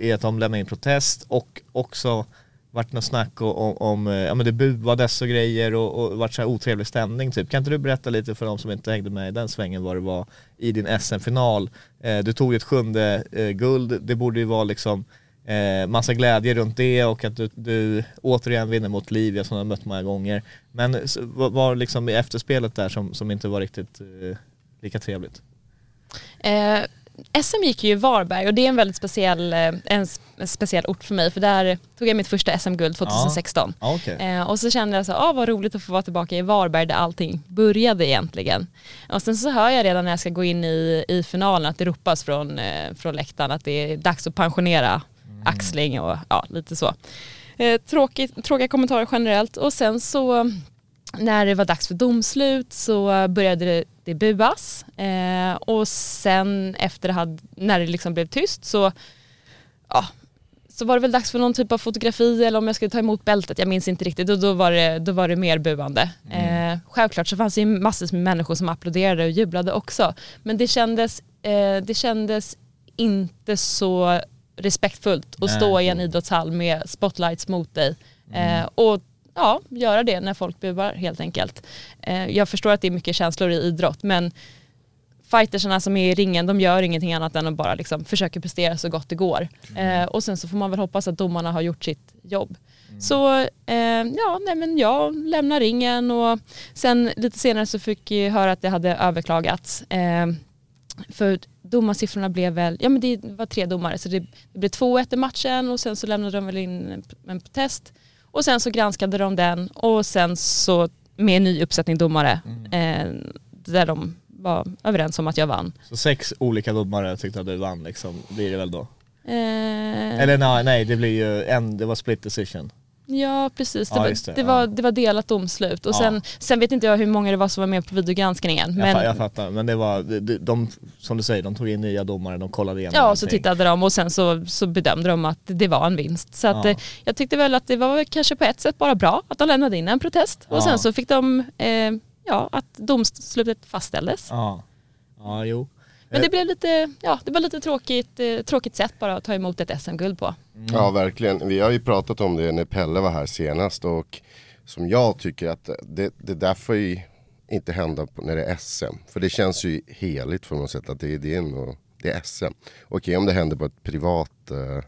Speaker 2: I att de lämnade in protest och också vart något snack om, om ja men det buades och grejer och, och vart så här otrevlig stämning typ. Kan inte du berätta lite för de som inte hängde med i den svängen vad det var i din SM-final? Eh, du tog ett sjunde eh, guld, det borde ju vara liksom eh, massa glädje runt det och att du, du återigen vinner mot Livia som du har mött många gånger. Men så, vad var liksom i efterspelet där som, som inte var riktigt eh, lika trevligt?
Speaker 5: Eh, SM gick ju i Varberg och det är en väldigt speciell, eh, en, speciell ort för mig för där tog jag mitt första SM-guld 2016.
Speaker 2: Ja, okej.
Speaker 5: Eh, och så kände jag så, ah, vad roligt att få vara tillbaka i Varberg där allting började egentligen. Och sen så hör jag redan när jag ska gå in i, i finalen att det ropas från, eh, från läktaren att det är dags att pensionera Axling och ja, lite så. Eh, tråkigt, tråkiga kommentarer generellt och sen så när det var dags för domslut så började det, det buas. Eh, och sen efter det hade, när det liksom blev tyst så ja, så var det väl dags för någon typ av fotografi eller om jag skulle ta emot bältet, jag minns inte riktigt. Och då var det, då var det mer buande. Eh, självklart så fanns det ju massor med människor som applåderade och jublade också. Men det kändes, eh, det kändes inte så respektfullt att
Speaker 2: Nej.
Speaker 5: stå i en idrottshall med spotlights mot dig. Eh, och ja, göra det när folk buar helt enkelt. Eh, jag förstår att det är mycket känslor i idrott men fightersarna som är i ringen, de gör ingenting annat än att bara liksom försöka prestera så gott det går. Eh, och sen så får man väl hoppas att domarna har gjort sitt jobb. Så eh, ja, nej men jag lämnar ringen och sen lite senare så fick jag höra att det hade överklagats. För domarsiffrorna blev väl, ja men det var tre domare så det, det blev 2-1 i matchen och sen så lämnade de väl in en protest och sen så granskade de den och sen så med en ny uppsättning domare eh, där de var överens om att jag vann.
Speaker 2: Så sex olika domare tyckte att du vann liksom, blir det väl då?
Speaker 5: Eh,
Speaker 2: Eller nej, nej det blir ju en, det var split decision.
Speaker 5: Ja precis, det,
Speaker 2: Ja,
Speaker 5: var,
Speaker 2: det,
Speaker 5: det, var, det var delat domslut och
Speaker 2: Ja.
Speaker 5: sen, sen vet inte jag hur många det var som var med på videogranskningen.
Speaker 2: Jag,
Speaker 5: Men,
Speaker 2: fa- jag fattar, men det var, de, de, som du säger, de tog in nya domare, de kollade igenom
Speaker 5: Ja, så tittade de och sen så, så bedömde de att det var en vinst. Så att,
Speaker 2: Ja.
Speaker 5: eh, jag tyckte väl att det var kanske på ett sätt bara bra att de lämnade in en protest. Och sen så fick de, eh, ja, att domslutet fastställdes.
Speaker 2: Ja, ja jo.
Speaker 5: Men det blev lite, ja, det var lite tråkigt, eh, tråkigt sätt bara att ta emot ett SM-guld på.
Speaker 1: Ja verkligen, vi har ju pratat om det när Pelle var här senast och som jag tycker att det, det där får ju inte hända när det är SM. För det känns ju heligt på något sätt att det är din och det är SM. Okej om det händer på ett privat eh,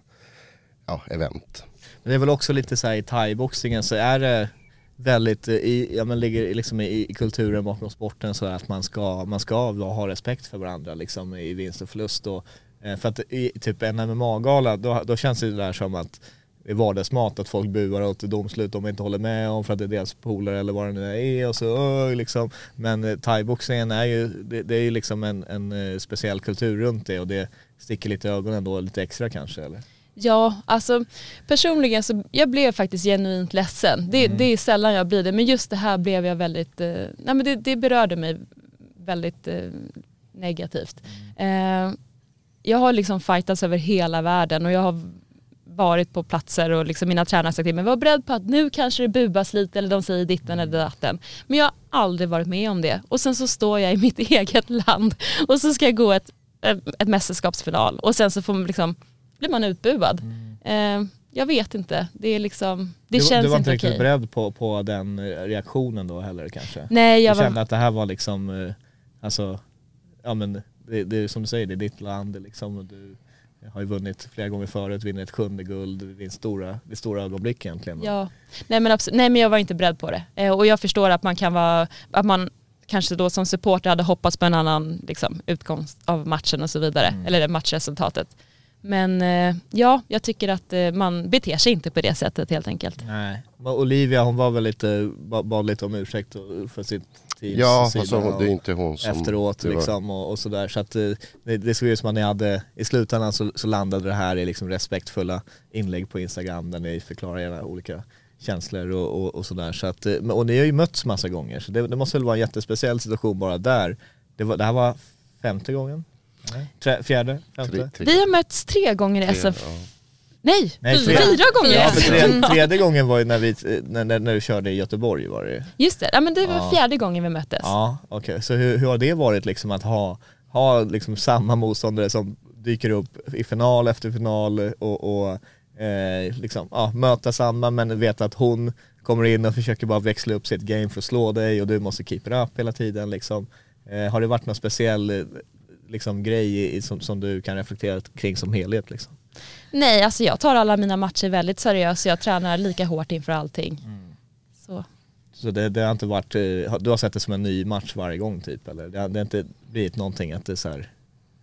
Speaker 1: ja, event.
Speaker 2: Men det är väl också lite så här i thaiboxningen så är det väldigt, eh, i, ja men ligger liksom i, i kulturen bakom sporten så att man ska, man ska ha respekt för varandra liksom i vinst och förlust och eh, för att i typ en MMA-gala då, då känns det där som att det är vardagsmat att folk buar åt domslut de inte håller med om för att det är deras polare eller vad det nu är och så öh, liksom. Men eh, thaiboxningen är ju, det, det är ju liksom en, en speciell kultur runt det och det sticker lite i ögonen då lite extra kanske eller?
Speaker 5: Ja, alltså personligen så jag blev faktiskt genuint ledsen. Det, det är sällan jag blir det, men just det här blev jag väldigt, eh, nej men det, det berörde mig väldigt eh, negativt. Eh, jag har liksom fightats över hela världen och jag har varit på platser och liksom mina tränare har sagt till mig, var beredd på att nu kanske det bubas lite eller de säger ditten eller datten. Men jag har aldrig varit med om det. Och sen så står jag i mitt eget land och så ska jag gå ett, ett mästerskapsfinal och sen så får man liksom, blir man utbuad. Eh, jag vet inte, det är liksom, det
Speaker 2: du,
Speaker 5: känns
Speaker 2: du var
Speaker 5: inte
Speaker 2: inte riktigt
Speaker 5: okej.
Speaker 2: beredd på, på den eh, reaktionen då heller kanske?
Speaker 5: Nej, jag
Speaker 2: du
Speaker 5: var,
Speaker 2: kände att det här var liksom, eh, alltså, ja men det, det är som du säger, det är ditt land det är liksom, och du har ju vunnit flera gånger förut, vinner ett sjunde guld, det din stora, stora ögonblick egentligen.
Speaker 5: Ja, nej men, absolut, nej men jag var inte beredd på det. Eh, och jag förstår att man kan vara, att man kanske då som supporter hade hoppats på en annan liksom, utgång av matchen och så vidare,
Speaker 2: Mm.
Speaker 5: eller matchresultatet. Men eh, ja, jag tycker att eh, man beter sig inte på det sättet helt enkelt.
Speaker 2: Nej. Olivia hon var väl lite, ba- bad lite om ursäkt för sitt teams
Speaker 1: Ja fast
Speaker 2: och
Speaker 1: det är inte hon som...
Speaker 2: efteråt liksom och, och sådär. Så att eh, det, det såg ut som att ni hade, i slutändan så, så landade det här i liksom respektfulla inlägg på Instagram där ni förklarar era olika känslor och, och, och sådär. Så att, och ni har ju mötts massa gånger så det, det måste väl vara en jättespeciell situation bara där. Det, var, det här var femte gången? Tre, fjärde? Femte?
Speaker 1: Tre- tre-
Speaker 5: Vi har mötts tre gånger i SF.
Speaker 1: ja.
Speaker 5: Nej,
Speaker 2: Nej,
Speaker 5: fyra, gånger
Speaker 2: Ja, tre, tredje gången var ju när, vi, när, när, när du körde i Göteborg var det ju.
Speaker 5: Just det, ja, men det var
Speaker 2: Ja.
Speaker 5: fjärde gången vi möttes.
Speaker 2: Ja, okej. Så hur, hur har det varit liksom att ha, ha liksom samma motståndare som dyker upp i final efter final och, och eh, liksom, ja, möta samma men veta att hon kommer in och försöker bara växla upp sitt game för att slå dig och du måste keep it up hela tiden liksom. Eh, har det varit någon speciell liksom, grej i, som, som du kan reflektera kring som helhet liksom?
Speaker 5: Nej, alltså jag tar alla mina matcher väldigt seriöst. Jag tränar lika hårt inför allting. Så.
Speaker 2: Så det, det har inte varit, eh, du har sett det som en ny match varje gång typ eller? Det har, det har inte blivit någonting att det är så här,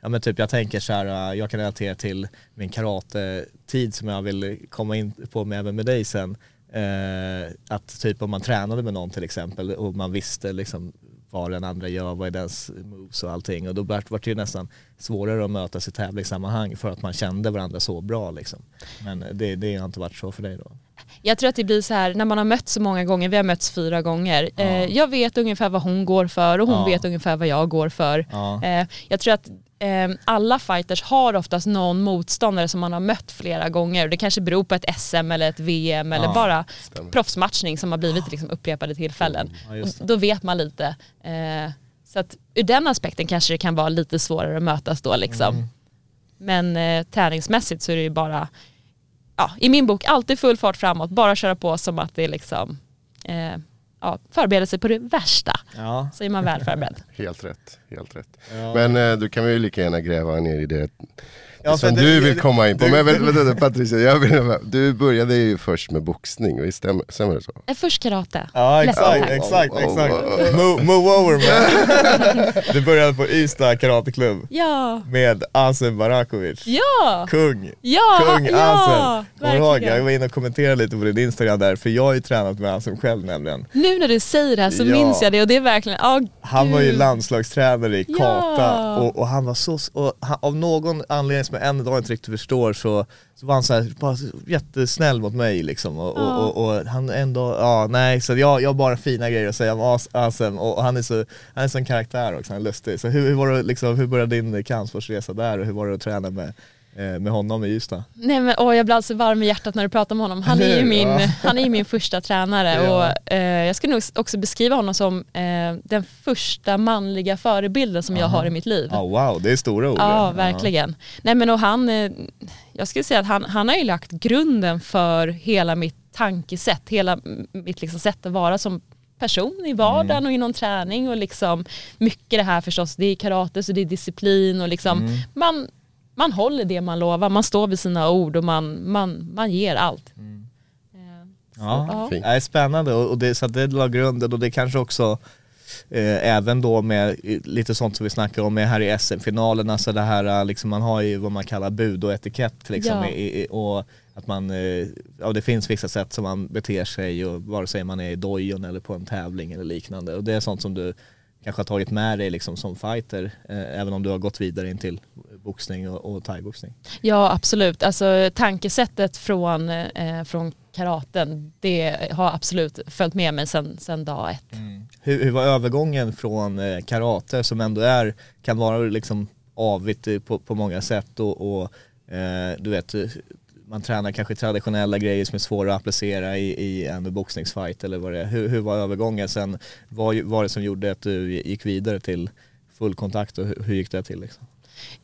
Speaker 2: ja men typ jag tänker så här, eh, jag kan relatera till min karate-tid som jag vill komma in på med även med dig sen. Eh, att typ om man tränade med någon till exempel och man visste liksom vad den andra gör, vad är dens moves och allting och då vart det ju nästan svårare att mötas i tävlingssammanhang för att man kände varandra så bra liksom. Men det, det har inte varit så för dig då?
Speaker 5: Jag tror att det blir så här när man har mötts så många gånger, vi har mötts fyra gånger. Eh, jag vet ungefär vad hon går för och hon
Speaker 2: Ja.
Speaker 5: vet ungefär vad jag går för.
Speaker 2: Ja.
Speaker 5: Eh, jag tror att alla fighters har oftast någon motståndare som man har mött flera gånger. Det kanske beror på ett SM eller ett VM eller
Speaker 2: Ja,
Speaker 5: bara proffsmatchning som har blivit liksom upprepade tillfällen.
Speaker 2: Ja, just
Speaker 5: och då vet man lite. Eh, så att ur den aspekten kanske det kan vara lite svårare att mötas då liksom.
Speaker 2: Mm.
Speaker 5: Men eh, träningsmässigt så är det ju bara, ja, i min bok, alltid full fart framåt, bara köra på som att det är liksom, eh, ja, förbereda sig på det värsta.
Speaker 2: Ja.
Speaker 5: Så är man väl förberedd.
Speaker 1: Helt rätt, helt rätt.
Speaker 2: Ja.
Speaker 1: Men eh, du kan vi ju lika gärna gräva ner i det
Speaker 2: Ja, för
Speaker 1: som
Speaker 2: det-
Speaker 1: du vill komma in på.
Speaker 2: du-
Speaker 1: Men vänta, Patricia, jag vill, du började ju först med boxning, visst stämmer, stämmer det så?
Speaker 5: Eh, Först karate.
Speaker 2: Ja exakt, exakt,
Speaker 1: Oh,
Speaker 2: exakt.
Speaker 1: oh, oh.
Speaker 2: Move, move over man. Du började på Ystad karateklubb
Speaker 5: Ja,
Speaker 2: med Asim Barakovic.
Speaker 5: ja,
Speaker 2: Kung!
Speaker 5: ja,
Speaker 2: Kung
Speaker 5: ja,
Speaker 2: Asim! Kommer ihåg? Jag var inne och kommenterade lite på din Instagram där, för jag har ju tränat med Asim själv nämligen.
Speaker 5: Nu när du säger det här så
Speaker 2: Ja.
Speaker 5: minns jag det och det är verkligen, ja
Speaker 2: Han var ju
Speaker 5: gud.
Speaker 2: landslagstränare i
Speaker 5: Ja.
Speaker 2: kata och, och han var så, och han, av någon anledning som jag än idag inte riktigt förstår så, så var han så här, bara så jättesnäll mot mig liksom och,
Speaker 5: Ja.
Speaker 2: och, och, och han ändå, ja nej så jag, jag har bara fina grejer att säga om As- Asem och, han är så, han är en sån karaktär också, han är lustig. Så hur, hur var det liksom, hur började din kampsportsresa där och hur var det att träna med, med honom i Ystad?
Speaker 5: Nej men åh, jag blir alltså varm i hjärtat när du pratar om honom. Han är ju min,
Speaker 2: Ja.
Speaker 5: han är min första tränare
Speaker 2: Ja.
Speaker 5: och eh, jag skulle nog också beskriva honom som eh, den första manliga förebilden som jag
Speaker 2: Aha.
Speaker 5: har i mitt liv.
Speaker 2: Ja wow, det är stora ord.
Speaker 5: Ja, verkligen. Nej men och han, eh, jag skulle säga att han, han har ju lagt grunden för hela mitt tankesätt, hela mitt liksom sätt att vara som person i vardagen
Speaker 2: Mm.
Speaker 5: och inom träning och liksom mycket det här förstås, det är karate så det är disciplin och liksom
Speaker 2: Mm.
Speaker 5: man, man håller det man lovar, man står vid sina ord och man, man, man ger allt. Eh, så,
Speaker 2: Ja,
Speaker 5: ja.
Speaker 1: Fint.
Speaker 2: Nej, spännande och, det, så det la grunden och det kanske också eh, även då med lite sånt som vi snackar om med här i SM-finalerna så det här eh, liksom man har ju vad man kallar bud och etikett liksom
Speaker 5: Ja.
Speaker 2: i, och att man, ja det finns vissa sätt som man beter sig och vare sig man är i dojon eller på en tävling eller liknande och det är sånt som du kanske har tagit med dig liksom som fighter eh, även om du har gått vidare in till boxning och, och thaiboxning.
Speaker 5: Ja absolut, alltså tankesättet från, eh, från karaten det har absolut följt med mig sedan sen dag ett.
Speaker 2: Hur, hur var övergången från eh, karate som ändå är, kan vara liksom avigt på, på många sätt och, och eh, du vet, eh, man tränar kanske traditionella grejer som är svåra att applicera i, i en boxningsfight eller vad det är. Hur, hur var övergången sen? Vad var det som gjorde att du gick vidare till full kontakt och hur, hur gick det till? Liksom?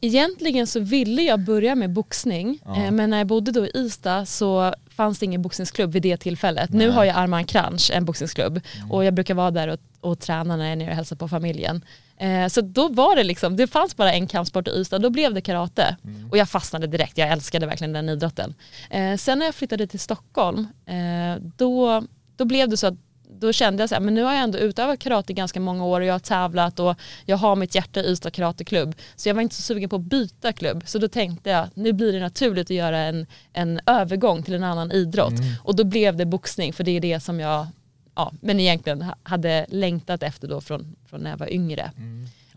Speaker 5: Egentligen så ville jag börja med boxning
Speaker 2: Ja.
Speaker 5: eh, men när jag bodde då i Ystad så fanns det ingen boxningsklubb vid det tillfället. Nu har jag Armand Kranch, en boxningsklubb och jag brukar vara där och, och träna när jag är nere och hälsar på familjen. Eh, så då var det liksom, det fanns bara en kampsport i Ystad, då blev det karate. Och jag fastnade direkt, jag älskade verkligen den idrotten. Eh, sen när jag flyttade till Stockholm, eh, då, då blev det så att då kände jag så här, men nu har jag ändå utövat karate ganska många år och jag har tävlat och jag har mitt hjärta i Ystad karateklubb. Så jag var inte så sugen på att byta klubb. Så då tänkte jag, nu blir det naturligt att göra en, en övergång till en annan idrott. Och då blev det boxning, för det är det som jag, ja, men egentligen ha- hade längtat efter då från, från när jag var yngre.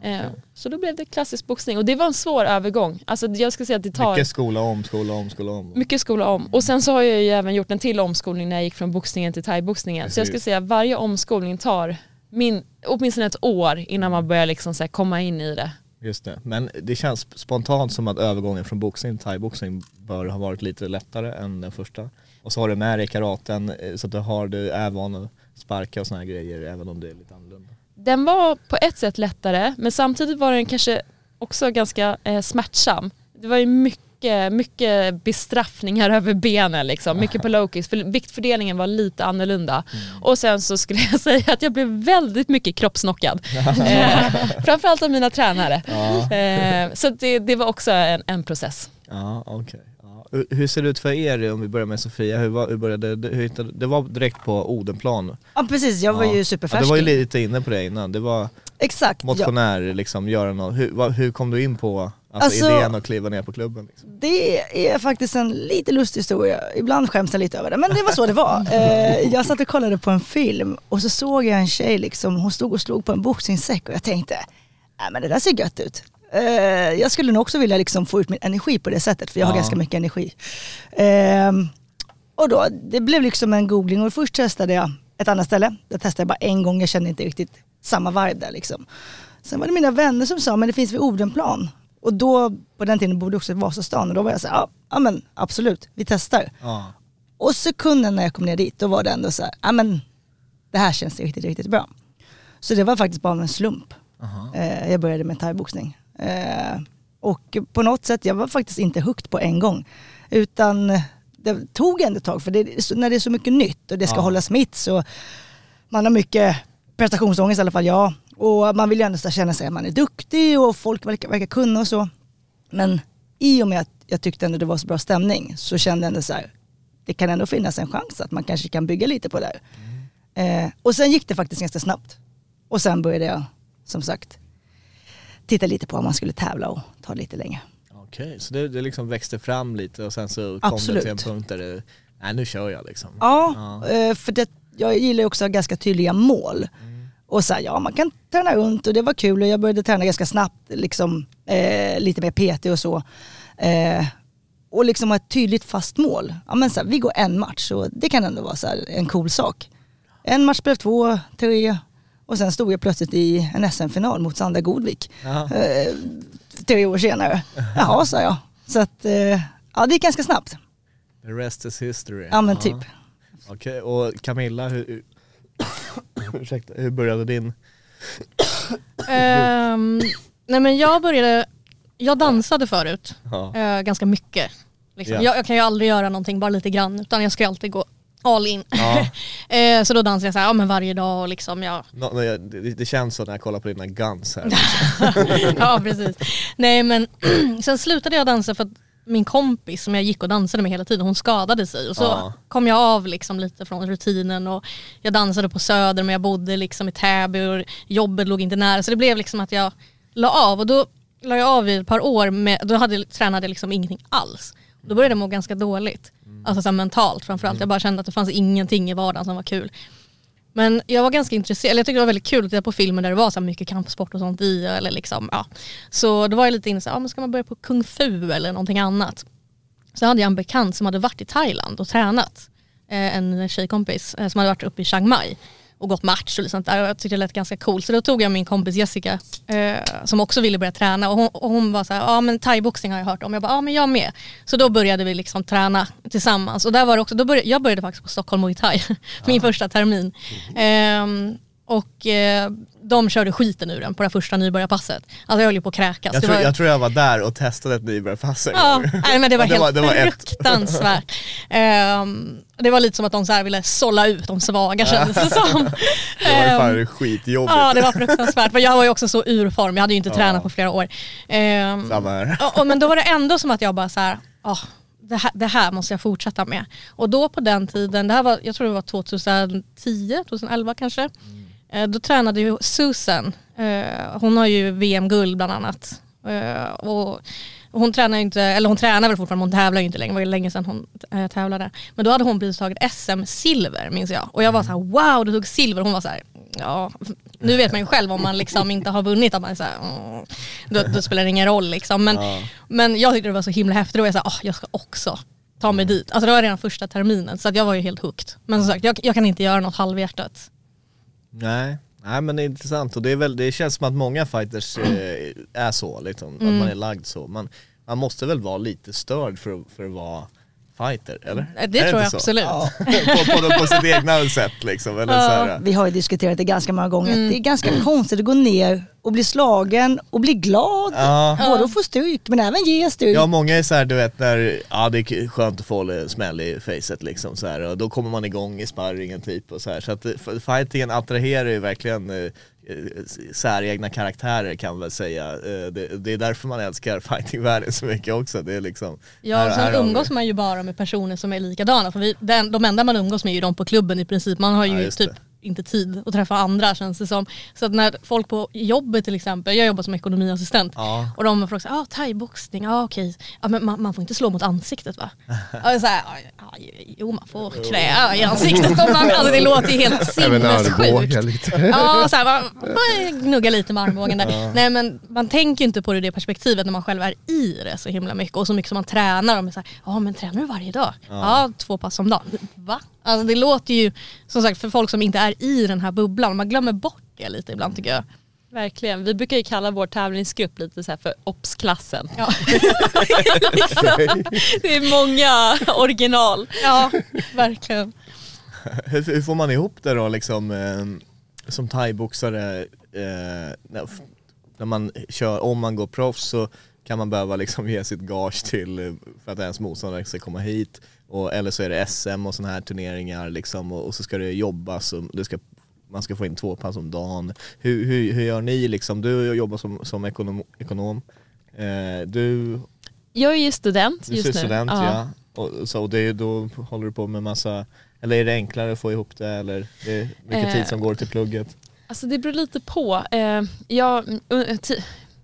Speaker 5: Eh, så då blev det klassisk boxning och det var en svår övergång. Alltså jag ska säga att det tar
Speaker 2: Mycket skola om, skola om, skola om.
Speaker 5: mycket skola om. Och sen så har jag ju även gjort en till omskolning när jag gick från boxningen till thaiboxningen. Så jag ska säga att varje omskolning tar min, åtminstone ett år innan man börjar liksom så komma in i det.
Speaker 2: Just det, men det känns spontant som att övergången från boxning till thaiboxning bör ha varit lite lättare än den första. Och så har du med dig karaten eh, så att du har, du är van att sparka och här grejer även om det är lite annorlunda.
Speaker 5: Den var på ett sätt lättare men samtidigt var den kanske också ganska eh, smärtsam. Det var ju mycket, mycket bestraffningar över benen liksom, mycket på low kicks, för viktfördelningen var lite annorlunda. Och sen så skulle jag säga att jag blev väldigt mycket kroppsnockad. eh, framförallt av mina tränare. Eh, så det, det var också en, en process.
Speaker 2: Ja, okej. Ja. Hur- ser det ut för er om vi börjar med Sofia? Hur, var, hur började det? Hur hittade, det var direkt på Odenplan?
Speaker 4: Ja precis, jag var
Speaker 2: Ja.
Speaker 4: ju
Speaker 2: Ja,
Speaker 4: superfärsk.
Speaker 2: du var ju lite inne på det innan, det var
Speaker 4: Exakt. Ja.
Speaker 2: motionär liksom, göra något. Hur, vad, hur kom du in på alltså,
Speaker 4: Alltså-
Speaker 2: idén att kliva ner på klubben? Liksom?
Speaker 4: Det är faktiskt en lite lustig historia. Ibland skäms jag lite över det, men det var så det var. Eh, jag satt och kollade på en film och så såg jag en tjej, liksom, hon stod och slog på en boxningssäck och jag tänkte, nej men det där ser gött ut. Eh, jag skulle nog också vilja liksom få ut min energi på det sättet, för jag har
Speaker 2: Ja.
Speaker 4: ganska mycket energi. Ehm, och då, det blev liksom en googling och först testade jag ett annat ställe. Jag testade bara en gång, jag kände inte riktigt samma vibe där liksom. Sen var det mina vänner som sa, men det finns vid Odenplan. Och då, på den tiden bodde jag också i Vasastan och då var jag så här, ja, men absolut, vi testar.
Speaker 2: Ja.
Speaker 4: Och sekunden när jag kom ner dit, då var det ändå så här, ja men det här känns riktigt, riktigt bra. Så det var faktiskt bara en slump. Eh, jag började med thaiboxning. Eh, och på något sätt, jag var faktiskt inte hooked på en gång. Utan det tog ändå ett tag, för det, när det är så mycket nytt och det ska
Speaker 2: Ja.
Speaker 4: hållas mitt så man har mycket prestationsångest i alla fall jag. Och man vill ju ändå känna sig att man är duktig och folk verkar, verkar kunna och så. Men i och med att jag tyckte ändå det var så bra stämning så kände jag ändå så här, det kan ändå finnas en chans att man kanske kan bygga lite på det här. Eh, och sen gick det faktiskt ganska snabbt. Och sen började jag, som sagt, titta lite på om man skulle tävla och ta det lite längre.
Speaker 2: Okej, så det, det liksom växte fram lite och sen så kom
Speaker 4: Absolut.
Speaker 2: det till en punkt där det, nej nu kör jag liksom.
Speaker 4: Ja, eh, för det, jag gillar också ganska tydliga mål. Och så här, ja man kan träna runt och det var kul och jag började träna ganska snabbt, liksom, eh, lite mer PT och så. Eh, och liksom ha ett tydligt fast mål. Ja men så här, vi går en match och det kan ändå vara så en cool sak. En match blev två, tre och sen stod jag plötsligt i en SM-final mot Sandra Godvik. Eh, tre år senare. Jaha sa jag. Så att, eh, ja det gick ganska snabbt.
Speaker 2: The rest is history.
Speaker 4: Ja men typ.
Speaker 2: Okej, och Camilla, hur, hur, ursäkta, hur började din?
Speaker 3: Ehm, nej men jag började, jag dansade förut
Speaker 2: Ja.
Speaker 3: eh, ganska mycket. Liksom.
Speaker 2: Ja.
Speaker 3: Jag, jag kan ju aldrig göra någonting bara lite grann utan jag ska alltid gå all in.
Speaker 2: Ja.
Speaker 3: Eh, så då dansade jag så här, ja, men varje dag och liksom jag
Speaker 2: nå, jag- det, det känns så när jag kollar på dina guns här.
Speaker 3: ja precis. Nej men sen slutade jag dansa för att min kompis som jag gick och dansade med hela tiden, hon skadade sig. Och så
Speaker 2: Ja.
Speaker 3: kom jag av liksom lite från rutinen och jag dansade på Söder men jag bodde liksom i Täby och jobbet låg inte nära. Så det blev liksom att jag la av och då la jag av i ett par år, med, då hade, tränade jag liksom ingenting alls. Då började jag må ganska dåligt. Alltså så här mentalt framförallt. Jag bara kände att det fanns ingenting i vardagen som var kul. Men jag var ganska intresserad, eller jag tyckte det var väldigt kul att titta på filmer där det var så mycket kampsport och sånt i. Eller liksom, ja. Så då var jag lite inne så här, ja, men ska man börja på kung fu eller någonting annat? Så hade jag en bekant som hade varit i Thailand och tränat. Eh, en tjejkompis eh, som hade varit uppe i Chiang Mai och gått match och sånt där. Och jag tyckte det lät ganska coolt. Så då tog jag min kompis Jessica eh, som också ville börja träna och hon, och hon var så här, ja men thaiboxning har jag hört om. Jag bara, ja men jag med. Så då började vi liksom träna tillsammans. Och där var också, då började, jag började faktiskt på Stockholm Muay Thai, min första termin. Ehm, och eh, de körde skiten ur den på det första nybörjarpasset. Alltså jag höll ju på att kräkas.
Speaker 2: Jag, tror,
Speaker 3: var-
Speaker 2: jag tror jag var där och testade ett nybörjarpass en
Speaker 3: Ja,
Speaker 2: gång.
Speaker 3: nej, men det var
Speaker 2: Ja, det var-
Speaker 3: helt
Speaker 2: det var
Speaker 3: fruktansvärt. Ehm, det var lite som att de så ville sålla ut de svaga kändes det som.
Speaker 2: Det var ju
Speaker 3: Ehm,
Speaker 2: fan skitjobbigt.
Speaker 3: Ja det var fruktansvärt, för jag var ju också så ur form, jag hade ju inte tränat på flera år. Ehm,
Speaker 2: Samma här.
Speaker 3: och, men då var det ändå som att jag bara så här, "Ah, det, här det här måste jag fortsätta med. Och då på den tiden, det här var, jag tror det var 2010, 2011 kanske. Eh, då tränade ju Susan, eh, hon har ju VM-guld bland annat. Eh, och hon tränar ju inte, eller hon tränar väl fortfarande, men hon tävlar ju inte längre. Det var ju länge sedan hon tävlade. Men då hade hon precis tagit SM-silver minns jag. Och jag var så här: wow du tog silver. Hon var så här, ja, nu vet man ju själv om man liksom inte har vunnit att man är så här, mm, då, då spelar det ingen roll liksom. Men, men jag tyckte det var så himla häftigt och jag sa, oh, jag ska också ta mig dit. Alltså det var redan första terminen så jag var ju helt hooked. Men som sagt, jag, jag kan inte göra något halvhjärtat.
Speaker 2: Nej. Nej men det är intressant och det, är väl, det känns som att många fighters eh, är så, liksom, att man är lagd så. Man, man måste väl vara lite störd för, för att vara fighter, eller?
Speaker 3: Eh, Det
Speaker 2: Är
Speaker 3: tror jag
Speaker 2: så?
Speaker 3: absolut.
Speaker 2: på, på, på sitt egna sätt liksom, eller så här,
Speaker 4: Vi har ju diskuterat det ganska många gånger.
Speaker 3: Mm.
Speaker 4: Det är ganska konstigt att gå ner och bli slagen och bli glad.
Speaker 2: Ja.
Speaker 4: Både att få stryk men även ge stryk.
Speaker 2: Ja många är såhär du vet när, ja det är skönt att få en smäll i facet liksom så här, och då kommer man igång i sparringen typ och så här. Så att fightingen attraherar ju verkligen eh, säregna karaktärer kan man väl säga. Eh, det, det är därför man älskar fightingvärlden så mycket också. Det är liksom,
Speaker 3: Ja,
Speaker 2: här-
Speaker 3: och
Speaker 2: här
Speaker 3: sen umgås man ju bara med personer som är likadana. För vi, den, de enda man umgås med är ju de på klubben i princip. Man har ju
Speaker 2: Ja,
Speaker 3: typ
Speaker 2: det.
Speaker 3: Inte tid att träffa andra känns det som. Så att när folk på jobbet till exempel, jag jobbar som ekonomiassistent
Speaker 2: Ja.
Speaker 3: och de frågar såhär, ah, thaiboxning, ja ah, okej, ja, men man, man får inte slå mot ansiktet va? Ja, så här, ja, jo man får knä i ansiktet om man, alltså det låter ju helt sinnessjukt. Ja, så här, man, man gnuggar lite med armbågen där. Nej men man tänker ju inte på det i det perspektivet när man själv är i det så himla mycket och så mycket som man tränar. Och man är så här, ja men tränar du varje dag? Ja. två pass om dagen. Va? Alltså det låter ju som sagt för folk som inte är i den här bubblan, man glömmer bort det lite ibland tycker jag.
Speaker 5: Verkligen. Vi brukar ju kalla vår tävlingsgrupp lite så här för OBS-klassen.
Speaker 3: Ja,
Speaker 5: Det är många original.
Speaker 3: ja verkligen.
Speaker 2: hur, hur får man ihop det då liksom eh, som thaiboxare eh, när, när man kör, om man går proffs så kan man behöva liksom ge sitt gage till eh, för att ens motståndare ska komma hit och, eller så är det SM och sådana här turneringar liksom och, och så ska det jobbas och det ska man ska få in två pass om dagen. Hur, hur, hur gör ni liksom? Du jobbar som, som ekonom, ekonom. Eh, du,
Speaker 5: Jag är ju student
Speaker 2: du är
Speaker 5: just nu.
Speaker 2: student ja. Och, så, och det, är- då håller du på med massa, eller är det enklare att få ihop det eller det är mycket
Speaker 5: Eh,
Speaker 2: tid som går till plugget?
Speaker 5: Alltså det beror lite på. Eh, jag,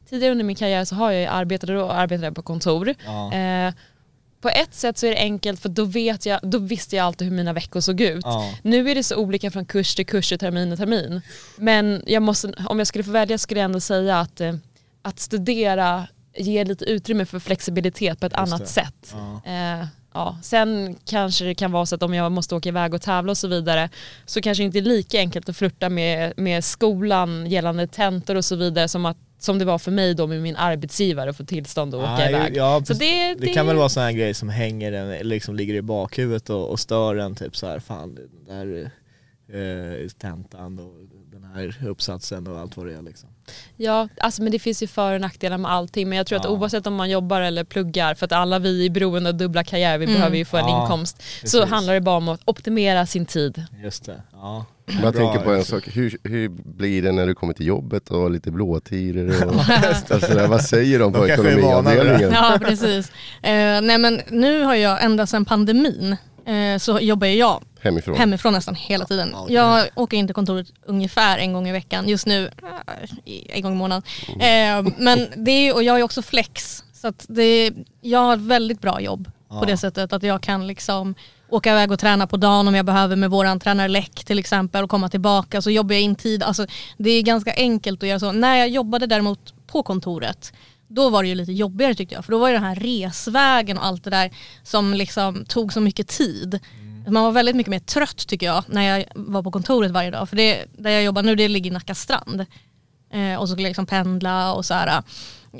Speaker 5: tidigare under min karriär så har jag arbetat, då arbetade jag på kontor.
Speaker 2: Ja.
Speaker 5: Eh, på ett sätt så är det enkelt för då, vet jag, då visste jag alltid hur mina veckor såg ut.
Speaker 2: Ja.
Speaker 5: Nu är det så olika från kurs till kurs och termin och termin. Men jag måste, om jag skulle få välja skulle jag ändå säga att, eh, att studera ger lite utrymme för flexibilitet på ett annat
Speaker 2: det.
Speaker 5: sätt.
Speaker 2: Ja.
Speaker 5: Eh, ja. Sen kanske det kan vara så att om jag måste åka iväg och tävla och så vidare så kanske det inte är lika enkelt att flirta med, med skolan gällande tentor och så vidare som, att, som det var för mig då med min arbetsgivare att få tillstånd att åka
Speaker 2: Nej,
Speaker 5: iväg.
Speaker 2: Ja,
Speaker 5: så
Speaker 2: precis.
Speaker 5: det,
Speaker 2: det, kan väl vara sådana här grejer som hänger en, liksom ligger i bakhuvudet och, och stör en typ så här, fan den där eh, tentan och den här uppsatsen och allt vad det är liksom.
Speaker 5: Ja, alltså, men det finns ju för och nackdelar med allting. Men jag tror
Speaker 2: Ja.
Speaker 5: att oavsett om man jobbar eller pluggar, för att alla vi är beroende av dubbla karriärer, vi
Speaker 3: Mm.
Speaker 5: behöver ju få en
Speaker 2: Ja,
Speaker 5: inkomst. Så
Speaker 2: precis.
Speaker 5: handlar det bara om att optimera sin tid.
Speaker 2: Just det, ja.
Speaker 1: Jag tänker på en
Speaker 2: liksom.
Speaker 1: sak, hur, hur blir det när du kommer till jobbet och lite blåtiror och alltså, där, vad säger de på
Speaker 2: De
Speaker 1: ekonomiavdelningen?
Speaker 3: Ja precis. Eh, nej men nu har jag ända sedan pandemin eh, så jobbar jag
Speaker 1: Hemifrån?
Speaker 3: hemifrån nästan hela tiden. Jag åker in till kontoret ungefär en gång i veckan. Just nu eh, en gång i månaden. Eh, men det är, och jag är också flex. Så att det, jag har ett väldigt bra jobb på det sättet att jag kan liksom åka iväg och träna på dagen om jag behöver med våran tränare Läck till exempel och komma tillbaka så jobbar jag in tid. Alltså, det är ganska enkelt att göra så. När jag jobbade däremot på kontoret då var det ju lite jobbigare tyckte jag för då var det den här resvägen och allt det där som liksom tog så mycket tid. Man var väldigt mycket mer trött tycker jag när jag var på kontoret varje dag för det, där jag jobbar nu det ligger i Nacka strand. Eh, och så skulle jag liksom pendla och så här.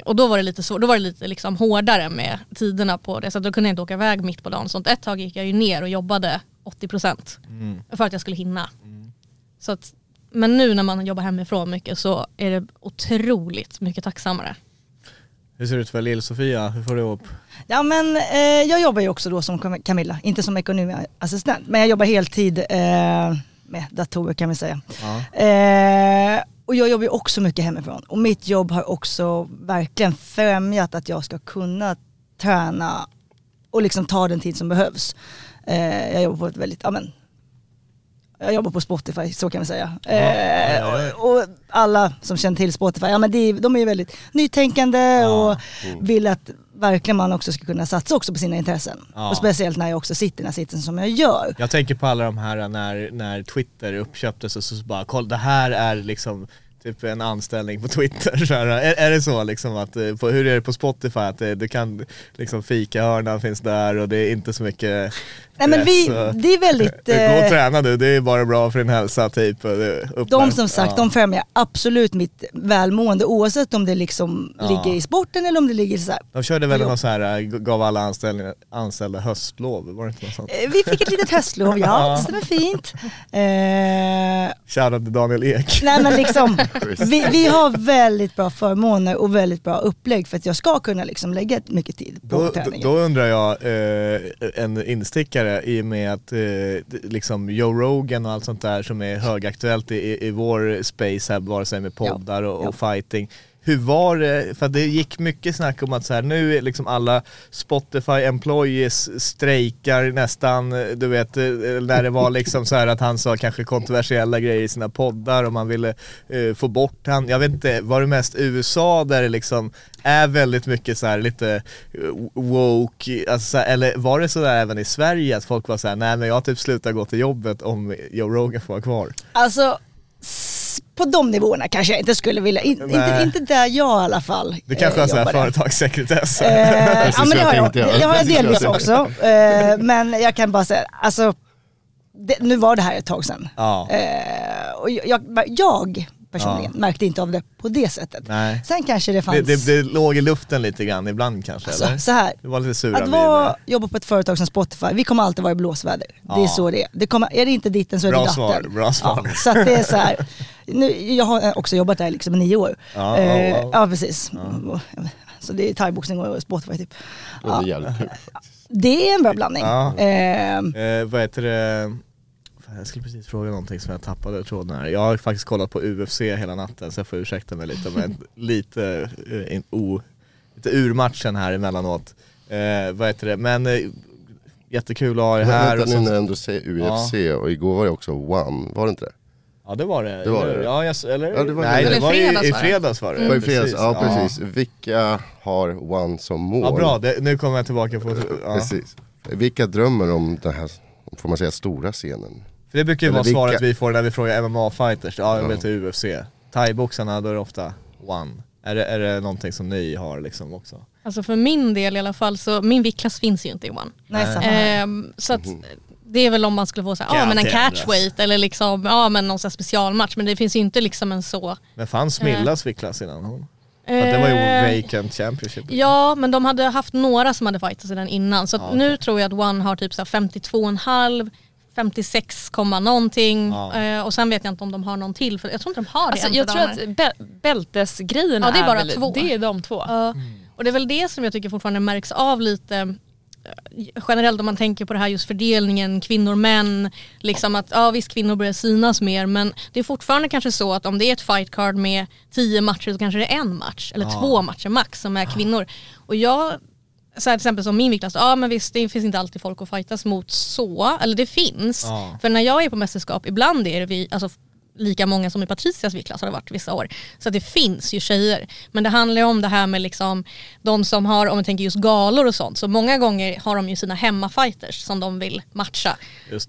Speaker 3: Och då var det lite, så, då var det lite liksom hårdare med tiderna på det så då kunde jag inte åka iväg mitt på dagen. Sånt. Ett tag gick jag ju ner och jobbade 80%
Speaker 2: Mm.
Speaker 3: för att jag skulle hinna. Så att, men nu när man jobbar hemifrån mycket så är det otroligt mycket tacksammare.
Speaker 2: Hur ser det ut för Lill-Sofia? Hur får du ihop?
Speaker 4: Ja men eh, jag jobbar ju också då som Cam- Camilla, inte som ekonomiassistent. Men jag jobbar heltid eh, med datorer kan vi säga.
Speaker 2: Ja.
Speaker 4: Eh, och jag jobbar ju också mycket hemifrån. Och mitt jobb har också verkligen främjat att jag ska kunna träna och liksom ta den tid som behövs. Eh, jag jobbar på ett väldigt, ja men, jag jobbar på Spotify, så kan vi säga. Eh,
Speaker 2: ja, ja.
Speaker 4: och, alla som känner till Spotify, ja men det, de är ju väldigt nytänkande och vill att verkligen man också ska kunna satsa också på sina intressen.
Speaker 2: Ja.
Speaker 4: Och speciellt när jag också sitter i den här sitsen som jag gör.
Speaker 2: Jag tänker på alla de här när, när Twitter uppköptes och så bara kolla det här är liksom typ en anställning på Twitter. Så här, är, är det så liksom att, eh, på, hur är det på Spotify att det, du kan liksom fikahörnan finns där och det är inte så mycket
Speaker 4: Nej men vi, det är väldigt...
Speaker 2: Gå och
Speaker 4: eh,
Speaker 2: träna du, det är bara bra för din hälsa typ.
Speaker 4: De som sagt,
Speaker 2: Ja.
Speaker 4: de främjar absolut mitt välmående oavsett om det liksom
Speaker 2: Ja.
Speaker 4: ligger i sporten eller om det ligger så här.
Speaker 2: De körde väl någon så här, eh, gav alla anställda, anställda höstlov, var det inte något sånt?
Speaker 4: Eh, Vi fick ett litet höstlov, ja, det stämmer fint.
Speaker 2: Shoutout till Daniel Ek.
Speaker 4: nej men liksom, vi, vi har väldigt bra förmåner och väldigt bra upplägg för att jag ska kunna liksom lägga mycket tid på
Speaker 2: då,
Speaker 4: träningen.
Speaker 2: då undrar jag, eh, en instickare i och med att eh, liksom Joe Rogan och allt sånt där som är högaktuellt i, i vår space här, vare sig med poddar och, och fighting. Hur var det, för det gick mycket snack om att så här, nu är liksom alla Spotify employees strejkar nästan, du vet, eh, när det var liksom så här att han sa kanske kontroversiella grejer i sina poddar och man ville eh, få bort han. Jag vet inte, var det mest USA där det liksom är väldigt mycket så här lite eh, woke, alltså, så här, eller var det så där även i Sverige att folk var så här, nej men jag typ slutar gå till jobbet om Joe Rogan får vara kvar?
Speaker 4: Alltså, på de nivåerna kanske jag inte skulle vilja, in, inte, inte där jag i alla fall
Speaker 2: Du kanske
Speaker 4: eh,
Speaker 2: har så här
Speaker 4: jobbade.
Speaker 2: företagssekretess?
Speaker 4: Eh, ja men det
Speaker 1: jag
Speaker 4: har jag, det har jag delvis också. Eh, men jag kan bara säga, alltså, det, nu var det här ett tag sedan.
Speaker 2: Ja.
Speaker 4: Eh, och jag, jag, jag personligen märkte inte av det på det sättet.
Speaker 2: Nej.
Speaker 4: Sen kanske det fanns,
Speaker 2: Det, det, det låg i luften lite grann ibland kanske
Speaker 4: alltså,
Speaker 2: eller?
Speaker 4: så här,
Speaker 2: Det var lite sura
Speaker 4: att vara, jobba på ett företag som Spotify, vi kommer alltid vara i blåsväder. Det är
Speaker 2: Ja.
Speaker 4: så det är. Det kommer, är det inte ditten så är
Speaker 2: Bra
Speaker 4: det datten.
Speaker 2: svar, bra svar.
Speaker 4: Ja, så att det är så här, nu, jag har också jobbat där liksom i nio år.
Speaker 2: Ja,
Speaker 4: Eh,
Speaker 2: ja, ja.
Speaker 4: ja precis. Så det är thaiboxning och Spotify typ.
Speaker 1: Det är.
Speaker 4: Det är en bra blandning.
Speaker 2: Ja.
Speaker 4: Eh,
Speaker 2: Eh, vad heter det? Jag skulle precis fråga någonting som jag tappade tråden här. Jag har faktiskt kollat på UFC hela natten så jag får ursäkta mig lite men lite, eh, in, o, lite ur matchen här emellanåt. Eh, vad heter det, men eh, jättekul att ha er
Speaker 1: Men
Speaker 2: här.
Speaker 1: vänta nu när du ändå säger UFC och igår var det också One, var det inte det?
Speaker 2: Ja det var det,
Speaker 1: Det var
Speaker 2: eller?
Speaker 1: det.
Speaker 2: Ja, jag, eller?
Speaker 1: Ja, det var
Speaker 2: Nej
Speaker 1: det.
Speaker 2: det var ju
Speaker 3: fredags
Speaker 2: i fredags var det.
Speaker 1: Det var i fredags,
Speaker 2: Precis.
Speaker 1: ja precis. Vilka har One som mål?
Speaker 2: Ja bra, det, nu kommer jag tillbaka på... Ja.
Speaker 1: Precis. Vilka drömmer om den här, får man säga, stora scenen?
Speaker 2: För det brukar ju
Speaker 1: Eller
Speaker 2: vara svaret
Speaker 1: vilka?
Speaker 2: vi får när vi frågar MMA-fighters, ja jag
Speaker 1: Ja.
Speaker 2: vill till UFC. Thaiboxarna då är det ofta one. Är det, är det någonting som ni har liksom också?
Speaker 3: Alltså för min del i alla fall så, min viktklass finns ju inte i One.
Speaker 4: Nej, samma här.
Speaker 3: Ehm, så att det är väl om man skulle få säga, ja men en catchweight eller liksom, ja men någon sån här specialmatch. Men det finns ju inte liksom en så.
Speaker 2: Men fanns Millas viktklass innan hon? För att det var ju
Speaker 3: Eh,
Speaker 2: vacant championship.
Speaker 3: Ja men de hade haft några som hade fightats i den innan. Så att
Speaker 2: Ja,
Speaker 3: nu tror jag att One har typ så här 52,5 56, komma någonting
Speaker 2: Ja.
Speaker 3: Eh, och sen vet jag inte om de har någon till för jag tror inte de har det
Speaker 5: Alltså, jag tror att bäl bältesgrejerna
Speaker 3: Ja, det är bara
Speaker 5: väl,
Speaker 3: två.
Speaker 5: Det är de två.
Speaker 3: Ja. Och det är väl det som jag tycker fortfarande märks av lite eh, generellt om man tänker på det här just fördelningen kvinnor män. Liksom att ja visst kvinnor börjar synas mer men det är fortfarande kanske så att om det är ett fight card med tio matcher så kanske det är en match eller två matcher max som är kvinnor. Och jag så här, till exempel som min viktklass, ja men visst det finns inte alltid folk att fightas mot så, eller det finns.
Speaker 2: Ja.
Speaker 3: För när jag är på mästerskap, ibland är det vi, alltså lika många som i Patricias viktklass har det varit vissa år. Så det finns ju tjejer. Men det handlar ju om det här med liksom de som har, om vi tänker just galor och sånt, så många gånger har de ju sina hemmafighters som de vill matcha.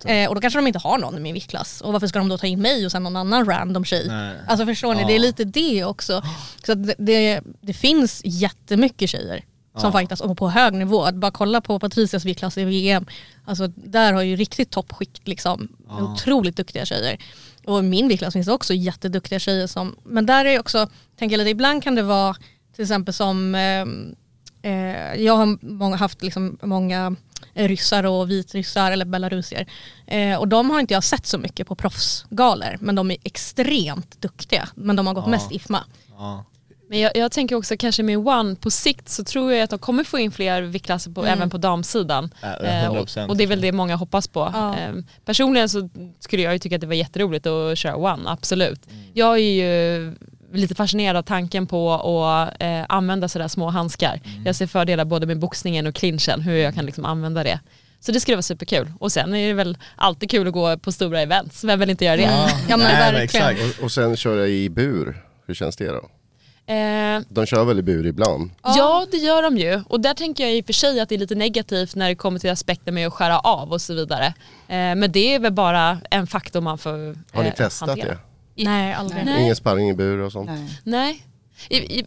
Speaker 3: Eh, och då kanske de inte har någon i min viktklass. Och varför ska de då ta in mig och sen någon annan random tjej?
Speaker 2: Nej.
Speaker 3: Alltså förstår ni,
Speaker 2: Ja.
Speaker 3: det är lite det också. Så det, det, det finns jättemycket tjejer som
Speaker 2: Ja.
Speaker 3: fightas på hög nivå. Att bara kolla på Patricias viktklass i VM. Alltså där har ju riktigt toppskikt liksom.
Speaker 2: Ja.
Speaker 3: Otroligt duktiga tjejer. Och i min viktklass finns det också jätteduktiga tjejer som, men där är ju också, tänker jag lite, ibland kan det vara till exempel som, ehm, eh, jag har många, haft liksom många ryssar och vitryssar eller belarusier. Eh, och de har inte jag sett så mycket på proffsgalor men de är extremt duktiga. Men de har gått
Speaker 2: Ja.
Speaker 3: mest IFMA.
Speaker 2: Ja.
Speaker 5: Men jag, jag tänker också kanske med One på sikt så tror jag att de kommer få in fler viktklasser på,
Speaker 3: Mm.
Speaker 5: även på damsidan.
Speaker 2: Ja,
Speaker 5: Eh, och,
Speaker 2: 100%.
Speaker 5: och det är väl det många hoppas på.
Speaker 3: Ja.
Speaker 5: Eh, personligen så skulle jag ju tycka att det var jätteroligt att köra One, absolut. Jag är ju lite fascinerad av tanken på att eh, använda sådär små handskar. Jag ser fördelar både med boxningen och clinchen, hur jag kan liksom använda det. Så det skulle vara superkul. Och sen är det väl alltid kul att gå på stora events, vem vill inte göra det?
Speaker 3: Ja, men
Speaker 2: Nej,
Speaker 3: verkligen.
Speaker 2: exakt.
Speaker 1: Och, och sen köra i bur, hur känns det då?
Speaker 5: Eh,
Speaker 1: De kör väl i bur ibland?
Speaker 5: Ja det gör de ju och där tänker jag i och för sig att det är lite negativt när det kommer till aspekten med att skära av och så vidare. Eh, men det är väl bara en faktor man får
Speaker 1: Har ni
Speaker 5: eh,
Speaker 1: testat
Speaker 5: hantera.
Speaker 1: det?
Speaker 3: Nej, aldrig.
Speaker 5: Nej.
Speaker 1: Ingen sparring i bur och sånt?
Speaker 4: Nej.
Speaker 5: Nej.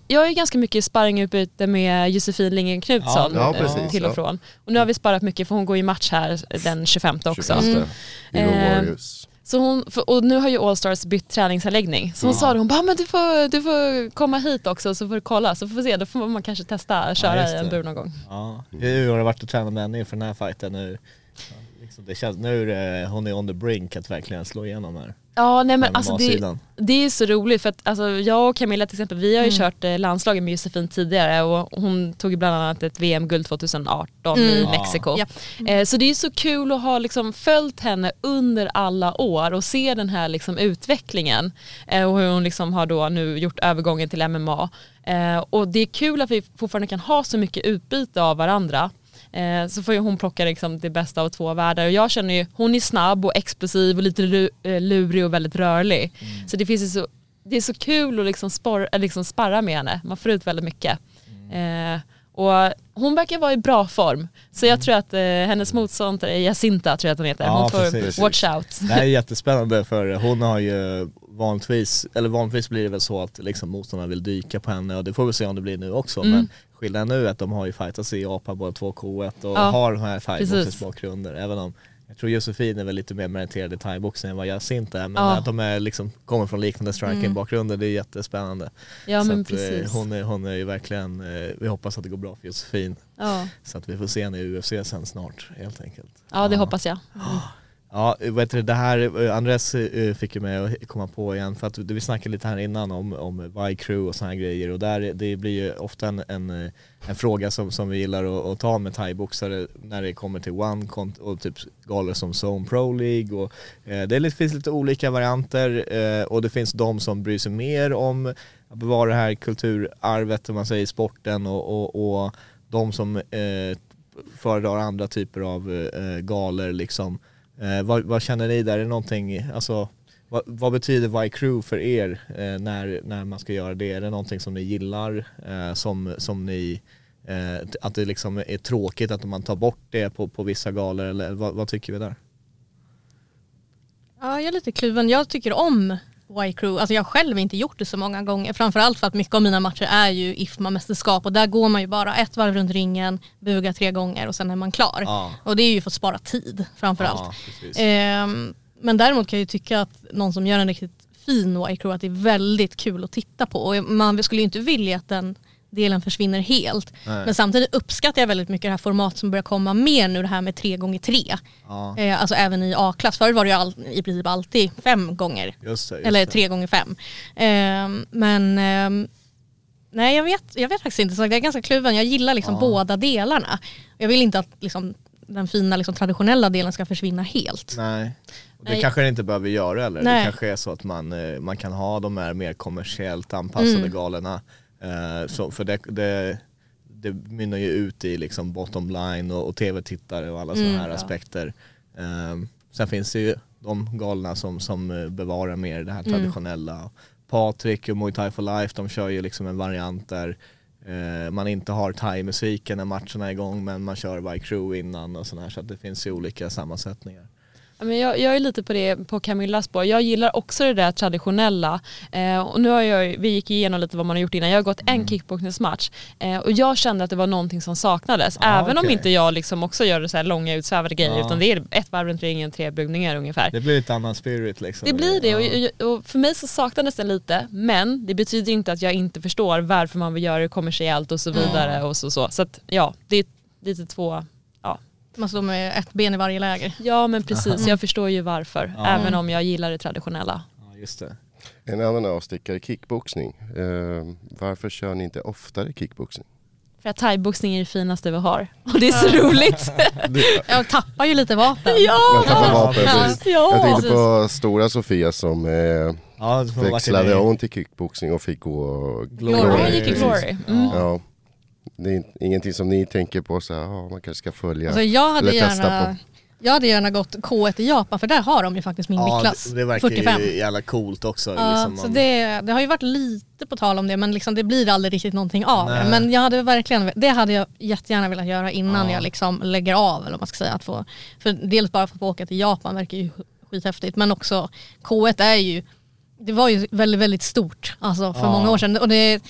Speaker 5: Jag har ju ganska mycket sparringutbyte med Josefin Lindgren Knutsson
Speaker 1: Ja, ja,
Speaker 5: eh, till och från. Och nu har vi sparat mycket för hon går ju match här den 25 också.
Speaker 1: 25.
Speaker 3: Mm.
Speaker 5: Så hon, för, och nu har ju Allstars bytt träningsanläggning. Så hon sa det, hon bara, men du får, du får komma hit också så får du kolla. Så får vi se, då får man kanske testa att köra
Speaker 2: just
Speaker 5: i en bur någon gång.
Speaker 2: Ja. Hur har det varit att träna med henne inför den här fighten nu? Ja, Liksom det känns, nu är det, hon är on the brink att verkligen slå igenom här.
Speaker 5: Ja nej men alltså det, det är så roligt för att alltså, jag och Camilla till exempel vi har ju
Speaker 3: Mm.
Speaker 5: kört eh, landslaget med Josefin tidigare och hon tog ju bland annat ett VM-guld 2018 i
Speaker 3: Mm.
Speaker 5: Mexiko.
Speaker 3: Japp.
Speaker 5: Eh, så det är så kul att ha liksom följt henne under alla år och se den här liksom utvecklingen eh, och hur hon liksom har då nu gjort övergången till MMA. Eh, och det är kul att vi fortfarande kan ha så mycket utbyte av varandra. Eh, så får ju hon plocka liksom det bästa av två världar och jag känner ju, hon är snabb och explosiv och lite lu- eh, lurig och väldigt rörlig. Så det finns ju så, det är så kul att liksom, spor, äh, liksom sparra med henne, man får ut väldigt mycket. Eh, och hon verkar vara i bra form, så jag tror att eh, hennes motståndare, Jacinta tror jag att hon heter,
Speaker 2: Ja,
Speaker 5: hon får
Speaker 2: precis.
Speaker 5: watch out.
Speaker 2: Det här är jättespännande för hon har ju vanligtvis, eller vanligtvis blir det väl så att liksom motståndarna vill dyka på henne och det får vi se om det blir nu också
Speaker 5: Mm.
Speaker 2: men skillnaden nu är att de har ju fightats i Japan båda två K1 och
Speaker 5: Ja,
Speaker 2: har de här thaiboxers
Speaker 5: precis.
Speaker 2: bakgrunder även om jag tror Josefin är väl lite mer meriterad i thaiboxning än vad Jacinta är men
Speaker 5: Ja.
Speaker 2: att de är liksom, kommer från liknande striking bakgrunder det är jättespännande.
Speaker 5: Ja
Speaker 2: så
Speaker 5: men
Speaker 2: att, eh,
Speaker 5: precis.
Speaker 2: hon, är, hon är ju verkligen, eh, vi hoppas att det går bra för Josefin
Speaker 5: Ja.
Speaker 2: så att vi får se henne i UFC sen snart helt enkelt.
Speaker 5: ja det hoppas jag.
Speaker 2: Ja, vad heter det, det här, eh, Andres eh, eh, fick ju mig att komma på igen för att vi snackade lite här innan om, om Y-crew och sådana här grejer och där, det blir ju ofta en, en, en fråga som, som vi gillar att, att ta med thaiboxare när det kommer till one och typ galor som Zone Pro League och eh, det lite, finns lite olika varianter eh, och det finns de som bryr sig mer om att bevara det här kulturarvet om man säger i sporten och, och, och de som eh, föredrar andra typer av eh, galer liksom. Eh, vad, vad känner ni där? Är det någonting, alltså vad, vad betyder Y-crew för er eh, när, när man ska göra det? Är det någonting som ni gillar? Eh, som, som ni, eh, att det liksom är tråkigt att man tar bort det på, på vissa galor eller vad, vad tycker vi där?
Speaker 3: Ja, jag är lite kluven. Jag tycker om Y-crew. Alltså jag själv inte gjort det så många gånger. Framförallt för att mycket av mina matcher är ju IFMA-mästerskap och där går man ju bara ett varv runt ringen, bugar tre gånger och sen är man klar.
Speaker 2: Ja.
Speaker 3: Och det är ju för att spara tid framförallt.
Speaker 2: Precis.
Speaker 3: Ehm, men däremot kan jag ju tycka att någon som gör en riktigt fin Y-crew, att det är väldigt kul att titta på. Och man skulle ju inte vilja att den delen försvinner helt.
Speaker 2: Nej.
Speaker 3: Men samtidigt uppskattar jag väldigt mycket det här format som börjar komma mer nu, det här med tre gånger tre.
Speaker 2: Ja,
Speaker 3: Eh, alltså även i A-klass. Förr var det ju all, i princip alltid fem gånger.
Speaker 2: just det. Just
Speaker 3: Eller
Speaker 2: det.
Speaker 3: tre gånger fem. Ehm, men ehm, nej jag vet, jag vet faktiskt inte. Så jag är ganska kluven. Jag gillar liksom
Speaker 2: Ja.
Speaker 3: båda delarna. Jag vill inte att liksom, den fina liksom, traditionella delen ska försvinna helt.
Speaker 2: Nej. Och det
Speaker 3: Nej.
Speaker 2: kanske det inte behöver göra eller?
Speaker 3: Nej.
Speaker 2: Det kanske är så att man, eh, man kan ha de här mer kommersiellt anpassade
Speaker 3: Mm.
Speaker 2: galorna. Eh, så, för det, det, det mynnar ju ut i liksom bottom line och, och tv-tittare och alla sådana
Speaker 3: Mm,
Speaker 2: här
Speaker 3: ja.
Speaker 2: aspekter. Eh, sen finns det ju de galorna som, som bevarar mer det här
Speaker 3: Mm.
Speaker 2: traditionella. Patrik och Muay Thai for Life de kör ju liksom en variant där eh, man inte har thai-musiken när matcherna är igång men man kör by crew innan och sådär så att det finns ju olika sammansättningar.
Speaker 5: Men jag, jag är lite på det på Camillas spår. Jag gillar också det där traditionella. Eh, och nu har jag, vi gick igenom lite vad man har gjort innan. Jag har gått
Speaker 2: Mm.
Speaker 5: en kickboxningsmatch eh, och jag kände att det var någonting som saknades.
Speaker 2: Ah,
Speaker 5: Även om
Speaker 2: okej.
Speaker 5: inte jag liksom också gör så här långa utsvävade grejer
Speaker 2: Ja.
Speaker 5: utan det är ett varv runt ringen, tre bugningar ungefär.
Speaker 2: Det blir lite annan spirit liksom.
Speaker 5: Det blir det
Speaker 2: Ja.
Speaker 5: och, och för mig så saknades den lite men det betyder inte att jag inte förstår varför man vill göra det kommersiellt och så vidare och så. Så, så att ja, det är lite två, ja.
Speaker 3: Man står med ett ben i varje läger.
Speaker 5: Ja men precis, jag förstår ju varför.
Speaker 2: Ja.
Speaker 5: Även om jag gillar det traditionella.
Speaker 2: Ja, just det.
Speaker 1: En annan avstickare, kickboxning. Eh, varför kör ni inte oftare kickboxning?
Speaker 5: För att thaiboxning är det finaste vi har. Och det är så roligt.
Speaker 3: Jag tappar ju lite vapen.
Speaker 5: ja!
Speaker 1: Tappar vapen,
Speaker 3: Ja.
Speaker 5: Ja.
Speaker 1: Jag tänkte på stora Sofia som eh,
Speaker 2: Ja,
Speaker 1: växlade
Speaker 2: till-
Speaker 1: om till kickboxning och fick gå
Speaker 2: Glory.
Speaker 5: Ja,
Speaker 1: Glory.
Speaker 5: jag gick i
Speaker 1: precis.
Speaker 5: Glory. Mm.
Speaker 1: Ja. Det är in- ingenting som ni tänker på så här, ja, man kanske ska följa.
Speaker 3: Alltså jag, hade
Speaker 1: Eller testa
Speaker 3: gärna, jag hade gärna gått K1 i Japan för där har de ju faktiskt min
Speaker 2: Ja,
Speaker 3: viktklass.
Speaker 2: det, det verkar
Speaker 3: 45.
Speaker 2: ju jävla coolt också.
Speaker 3: Ja,
Speaker 2: liksom,
Speaker 3: så
Speaker 2: man-
Speaker 3: det, det har ju varit lite på tal om det men liksom det blir aldrig riktigt någonting av det.
Speaker 2: Nej.
Speaker 3: Men jag hade verkligen, det hade jag jättegärna velat göra innan
Speaker 2: Ja.
Speaker 3: jag liksom lägger av eller vad man ska säga. Att få, för dels bara för att få åka till Japan verkar ju skithäftigt men också K1 är ju, det var ju väldigt väldigt stort alltså för
Speaker 2: Ja.
Speaker 3: många år sedan och det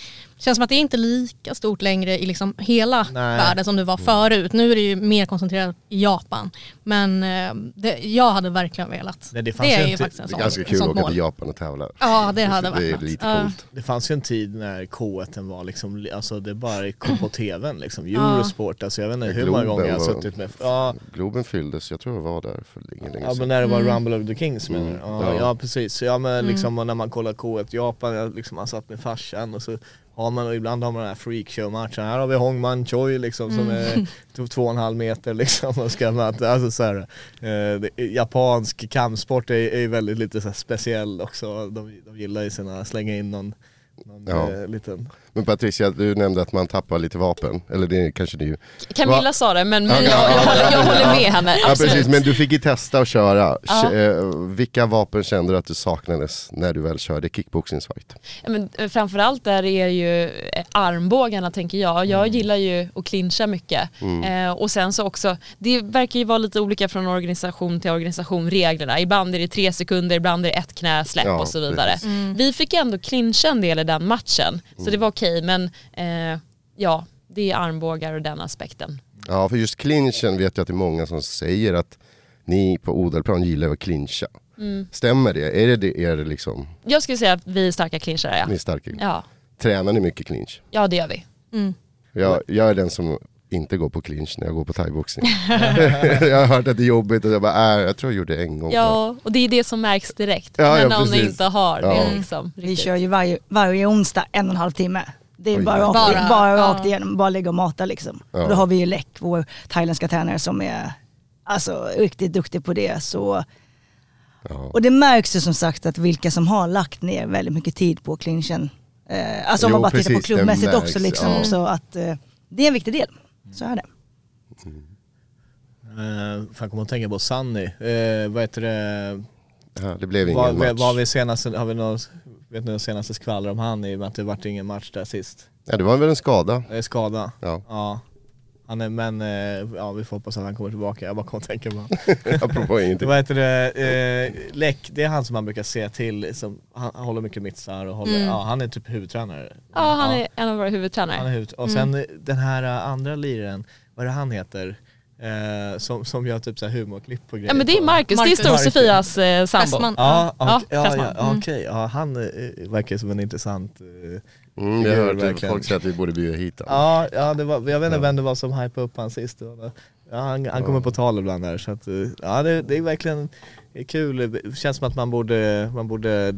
Speaker 3: känns som att det är inte lika stort längre i liksom hela
Speaker 2: Nej.
Speaker 3: världen som det var förut. Nu är det ju mer koncentrerat i Japan. Men eh, det, jag hade verkligen velat.
Speaker 2: Nej, det fanns
Speaker 3: det
Speaker 2: ju
Speaker 3: är ju
Speaker 2: inte-
Speaker 3: faktiskt en
Speaker 1: Det
Speaker 3: sån,
Speaker 1: är ganska kul att åka
Speaker 3: mål.
Speaker 1: till Japan och tävla.
Speaker 3: Ja det hade
Speaker 1: det
Speaker 3: varit
Speaker 1: är
Speaker 3: något.
Speaker 1: lite coolt.
Speaker 2: Det fanns ju en tid när K1 var liksom, alltså det bara kom på tvn liksom. Eurosport, alltså jag vet inte hur många
Speaker 1: Globen
Speaker 2: gånger jag har suttit med, ja,
Speaker 1: Globen fylldes, jag tror jag var där för länge, länge
Speaker 2: ja men
Speaker 1: sedan.
Speaker 2: när det var
Speaker 3: Mm.
Speaker 2: Rumble of the Kings menar?
Speaker 1: Mm.
Speaker 2: Ja,
Speaker 1: Ja.
Speaker 2: ja precis, ja men
Speaker 3: Mm.
Speaker 2: liksom och när man kollar K1 Japan, jag, liksom, man satt med farsan och så har man, ibland har man den här freakshow-matchen, här har vi Hongman Choi liksom som
Speaker 3: Mm.
Speaker 2: är två, två och en halv meter liksom och ska möta, alltså så här, eh, det, japansk kampsport är, är väldigt lite så här speciell också, de, de gillar ju sina, slänga in någon, någon
Speaker 1: Ja.
Speaker 2: eh, liten
Speaker 1: Men Patricia, du nämnde att man tappar lite vapen. Eller det kanske ni...
Speaker 5: Camilla
Speaker 1: Va?
Speaker 5: sa det men, men
Speaker 1: Ja,
Speaker 5: jag, jag,
Speaker 1: ja,
Speaker 5: håller, jag
Speaker 1: ja,
Speaker 5: håller med henne.
Speaker 1: Ja precis, men du fick ju testa och köra.
Speaker 5: Ja.
Speaker 1: Eh, vilka vapen kände du att du saknades när du väl körde kickboxningsfight?
Speaker 5: Ja, men, eh, framförallt där är ju eh, armbågarna tänker jag. Jag gillar ju att clincha mycket.
Speaker 1: Mm.
Speaker 5: Eh, och sen så också, det verkar ju vara lite olika från organisation till organisation reglerna. Ibland är det tre sekunder, ibland är det ett knä, släpp
Speaker 1: Ja,
Speaker 5: och så vidare.
Speaker 1: precis.
Speaker 5: Vi fick ändå clincha en del i den matchen. Så det var okej men eh, ja, det är armbågar och den aspekten.
Speaker 1: Ja, för just clinchen vet jag att det är många som säger att ni på Odelplan gillar att clincha.
Speaker 5: Mm.
Speaker 1: Stämmer det? Är det, det, är det liksom,
Speaker 5: Jag skulle säga att vi är starka clinchare
Speaker 1: ni
Speaker 5: ja.
Speaker 1: är starka?
Speaker 5: Ja,
Speaker 1: Tränar ni mycket clinch?
Speaker 5: ja det gör vi.
Speaker 3: Mm.
Speaker 1: Jag, jag är den som inte gå på clinch när jag går på thaiboxning. jag har hört att det är jobbigt och jag bara, äh, jag tror jag gjorde det en gång.
Speaker 5: Ja, och det är det som märks direkt.
Speaker 1: Ja,
Speaker 5: när
Speaker 1: ja,
Speaker 5: någon
Speaker 1: precis.
Speaker 5: inte har
Speaker 1: Ja.
Speaker 5: det liksom.
Speaker 4: Vi
Speaker 5: riktigt.
Speaker 4: kör ju varje, varje onsdag en och en halv timme. Det är
Speaker 1: Oj.
Speaker 4: bara, rakt,
Speaker 3: Bara,
Speaker 4: bara rakt igenom, bara ligga och mata liksom.
Speaker 1: Ja.
Speaker 4: Då har vi ju Läck, vår thailändska tränare som är alltså, riktigt duktig på det. Så,
Speaker 1: Ja.
Speaker 4: och det märks ju som sagt att vilka som har lagt ner väldigt mycket tid på clinchen. Eh, alltså om
Speaker 1: Jo,
Speaker 4: man bara tittar på
Speaker 1: precis,
Speaker 4: klubbmässigt också liksom.
Speaker 1: ja.
Speaker 4: Så att eh, det är en viktig del. Så är det.
Speaker 2: Uh, fan kommer att tänka på Sunny. Uh, vad heter det?
Speaker 1: Ja, det blev ingen
Speaker 2: Vad
Speaker 1: match.
Speaker 2: vad har vi senaste, har vi någon, vet ni senaste skvaller om han i och med att det vart ingen match där sist?
Speaker 1: Ja, det var väl en skada.
Speaker 2: Det är skada.
Speaker 1: Ja.
Speaker 2: Ja. Han är, men eh, ja, vi får hoppas att han kommer tillbaka. Jag bara kom att tänka på
Speaker 1: Apropå ingenting.
Speaker 2: Vad heter det? Eh, Läck, det är han som man brukar se till, som, han, han håller mycket mittsar och håller,
Speaker 3: Mm.
Speaker 2: ja, han är typ huvudtränare.
Speaker 5: Ja, han är en av våra huvudtränare.
Speaker 2: Han är huvud, och sen eh, den här andra liraren, vad är det han heter? Eh, som, som gör typ så här humorklipp på grejer.
Speaker 5: Ja men det är
Speaker 2: på-
Speaker 5: Marcus, det är
Speaker 3: Marcus.
Speaker 5: Stor-Sofias eh, sambo.
Speaker 3: Fästman.
Speaker 2: Ja,
Speaker 5: Ja,
Speaker 2: ja, ja, ja
Speaker 5: Mm.
Speaker 2: okej. Ja, han eh, verkar som en intressant eh,
Speaker 1: Mm, jag har hört
Speaker 2: verkligen.
Speaker 1: folk säga att vi borde bjuda hit honom.
Speaker 2: Ja, ja det var, jag vet inte
Speaker 1: Ja.
Speaker 2: vem det var som hypade upp han sist. Det var- Ja, han, han kommer på tal ibland där så att, eh, ja det, det är verkligen det är kul. Det känns som att man borde, man borde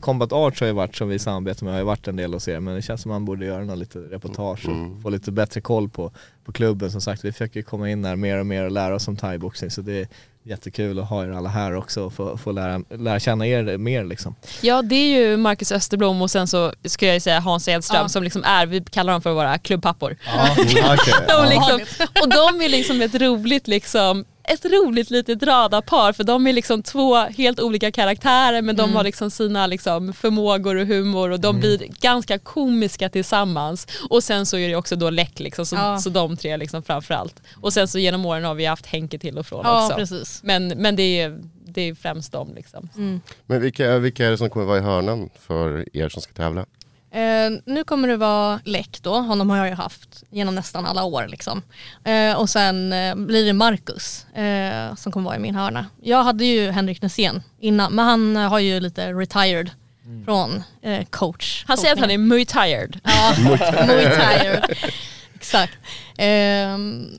Speaker 2: Combat Arts har ju varit som vi samarbetar med, har ju varit en del hos er men det känns som att man borde göra något lite reportage och
Speaker 1: Mm.
Speaker 2: få lite bättre koll på, på klubben som sagt. Vi försöker komma in där mer och mer och lära oss om thaiboxning så det jättekul att ha er alla här också och få, få lära, lära känna er mer liksom.
Speaker 5: Ja det är ju Marcus Österblom och sen så ska jag säga Hans Edström
Speaker 3: Ja.
Speaker 5: som liksom är, vi kallar dem för våra klubbpappor.
Speaker 2: Ja, okej.
Speaker 5: Och, liksom, och de är liksom ett roligt liksom ett roligt litet radarpar för de är liksom två helt olika karaktärer men de har liksom sina liksom förmågor och humor och de blir ganska komiska tillsammans. Och sen så är det också då Läck liksom, så,
Speaker 3: Ja.
Speaker 5: så de tre liksom framförallt. Och sen så genom åren har vi haft Henke till och från
Speaker 3: Ja,
Speaker 5: också.
Speaker 3: precis.
Speaker 5: Men, men det, är, det är främst de liksom.
Speaker 1: Men vilka, vilka är det som kommer vara i hörnan för er som ska tävla?
Speaker 3: Eh, nu kommer det vara Läck då, honom har jag ju haft genom nästan alla år liksom. Eh, och sen eh, blir det Marcus eh, som kommer vara i min hörna. Jag hade ju Henrik Nässén innan, men han eh, har ju lite retired från eh, coach.
Speaker 5: Han säger att han är muy tired.
Speaker 3: Ja, muy tired. Exakt.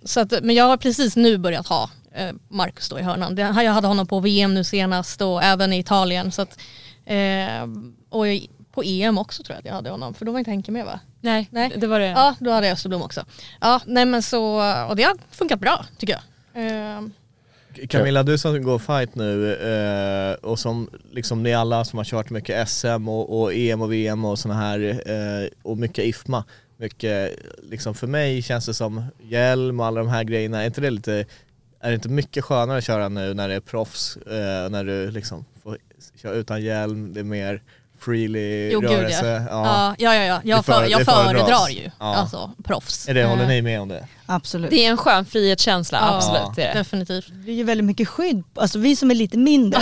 Speaker 3: Så att, men jag har precis nu börjat ha Marcus då i hörnan. Jag hade honom på VM nu senast och även i Italien. Så att, ehm, och på EM också tror jag att jag hade honom, för då var inte Henke med va?
Speaker 5: Nej,
Speaker 3: Nej.
Speaker 5: det var det.
Speaker 3: Ja, då hade jag Österblom också. Ja, nej men så, och det har funkat bra tycker jag. Ehm,
Speaker 2: Camilla, du som går fight nu eh, och som liksom ni alla som har kört mycket SM och, och EM och VM och såna här eh, och mycket IFMA. Mycket, liksom för mig känns det som hjälm och alla de här grejerna, är inte det lite, är det inte mycket skönare att köra nu när det är proffs, eh, när du liksom får köra utan hjälm, det är mer freely
Speaker 3: jo gud
Speaker 2: rörelse?
Speaker 3: ja. Ja, ja, ja. ja. Jag,
Speaker 2: Det för-
Speaker 3: jag
Speaker 2: det
Speaker 3: föredrar ju
Speaker 2: Ja.
Speaker 3: alltså proffs.
Speaker 2: Är det, håller
Speaker 3: Eh,
Speaker 2: ni med om det?
Speaker 4: Absolut.
Speaker 5: Det är en skön frihetskänsla,
Speaker 3: Ja.
Speaker 5: absolut. Det är det.
Speaker 3: Definitivt.
Speaker 4: Det blir ju väldigt mycket skydd, alltså vi som är lite mindre.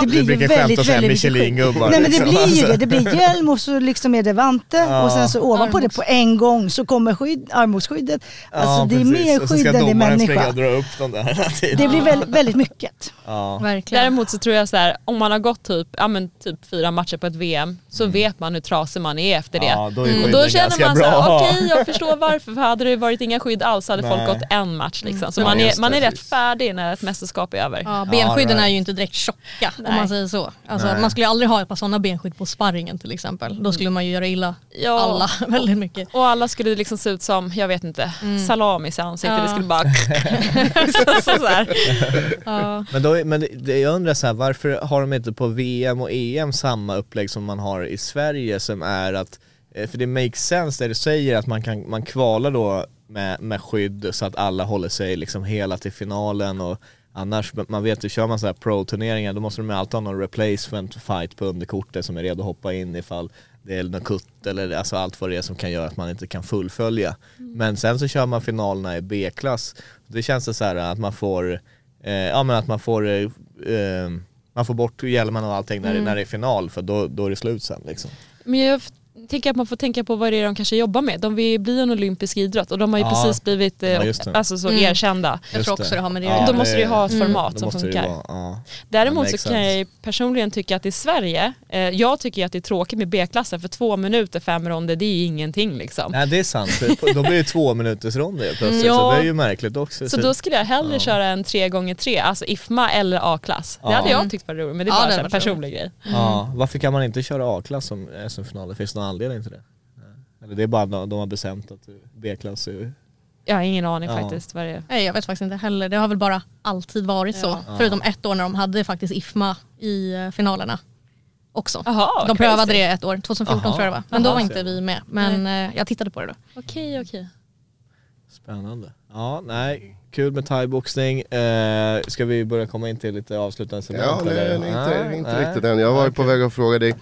Speaker 4: Det blir
Speaker 2: Du
Speaker 4: ju väldigt,
Speaker 2: och säga
Speaker 4: väldigt mycket skydd.
Speaker 2: Michelin-gubbar.
Speaker 4: Nej men det
Speaker 2: liksom.
Speaker 4: blir ju
Speaker 2: Alltså.
Speaker 4: det, det blir hjälm och så liksom är det vante
Speaker 2: Ja.
Speaker 4: och sen så ovanpå det på en gång så kommer skydd, armbågsskyddet. Alltså
Speaker 2: Ja,
Speaker 4: det är mer skydd
Speaker 2: ska
Speaker 4: än det är människa.
Speaker 2: och dra upp dem där hela tiden.
Speaker 4: Det blir väldigt, väldigt mycket.
Speaker 2: Ja.
Speaker 3: Verkligen.
Speaker 5: Däremot så tror jag så här, om man har gått typ, ja, men typ fyra matcher på ett VM så vet man hur trasig man är efter det.
Speaker 2: Mm. Ja, då är
Speaker 5: Mm, då känner man så här, okej jag förstår varför, för hade det varit inga skydd alls hade
Speaker 2: Nej.
Speaker 5: folk gått en match liksom. Så
Speaker 2: Ja,
Speaker 5: man är, man är rätt färdig när ett mästerskap är över.
Speaker 3: Ja, benskydden
Speaker 2: right.
Speaker 3: är ju inte direkt tjocka om
Speaker 5: Nej.
Speaker 3: man säger så. Alltså, man skulle ju aldrig ha ett par sådana benskydd på sparringen till exempel. Då skulle man ju göra illa
Speaker 5: Ja.
Speaker 3: alla väldigt mycket.
Speaker 5: Och alla skulle liksom se ut som, jag vet inte, salamis i ansiktet.
Speaker 3: Ja.
Speaker 5: Det skulle bara... så, så, så här.
Speaker 3: Ja.
Speaker 2: Men, då, men det, jag undrar så här, varför har de inte på VM och EM samma upplägg som man har i Sverige som är att, eh, för det makes sense det du säger att man kan man kvalar då med, med skydd så att alla håller sig liksom hela till finalen och annars, man vet ju, kör man så här pro-turneringar då måste de ju alltid ha någon replacement fight på underkortet som är redo att hoppa in ifall det är någon kutt eller alltså allt vad det är som kan göra att man inte kan fullfölja. Men sen så kör man finalerna i B-klass. Det känns det så här att man får Eh, ja men att man får, eh, eh, man får bort hjälmen och allting när, det, när det är final för då, då är det slut sen liksom.
Speaker 5: Men jag, tänker att man får tänka på vad det är de kanske jobbar med. De vill bli en olympisk idrott och de har ju
Speaker 2: Ja.
Speaker 5: precis blivit eh,
Speaker 2: Ja,
Speaker 5: alltså, så
Speaker 3: Mm.
Speaker 5: erkända.
Speaker 3: Jag tror också det har med det
Speaker 2: Ja,
Speaker 5: Då måste du ju ha ett
Speaker 3: Mm.
Speaker 5: format som funkar.
Speaker 2: vara, ja.
Speaker 5: Däremot så kan jag ju personligen tycka att i Sverige, eh, jag tycker ju att det är tråkigt med B-klassen för två minuter, fem ronder, det är ju ingenting liksom.
Speaker 2: Nej det är sant, då blir det två minuters ronder plötsligt
Speaker 5: Ja.
Speaker 2: så det är ju märkligt också.
Speaker 5: Så då skulle jag hellre
Speaker 2: Ja.
Speaker 5: köra en 3x3, alltså IFMA eller A-klass. Det
Speaker 2: Ja.
Speaker 5: hade jag tyckt var roligt, men det är
Speaker 3: Ja,
Speaker 5: bara
Speaker 3: varit
Speaker 5: personlig grej.
Speaker 2: Ja, varför kan man inte köra A-klass som SM-finaler? Finns det någon anledning till det? Eller det är bara de de har bestämt att B-klass är...
Speaker 5: Jag har ingen aning
Speaker 2: Ja.
Speaker 5: faktiskt vad det är.
Speaker 3: Nej jag vet faktiskt inte heller. Det har väl bara alltid varit så.
Speaker 2: Ja.
Speaker 3: Förutom ett år när de hade faktiskt IFMA i eh, finalerna också.
Speaker 5: Jaha,
Speaker 3: de
Speaker 5: crazy.
Speaker 3: prövade det ett år, 2014
Speaker 2: Aha.
Speaker 3: tror jag det var. Men då
Speaker 2: Aha.
Speaker 3: var inte vi med. Men eh, jag tittade på det då.
Speaker 5: Okej, okej.
Speaker 2: Spännande. Ja, nej, kul med thaiboxning. Eh, ska vi börja komma in till lite avslutande segment?
Speaker 1: Ja, nej, nej, inte, inte
Speaker 2: nej.
Speaker 1: riktigt än. Jag var ju på väg att fråga dig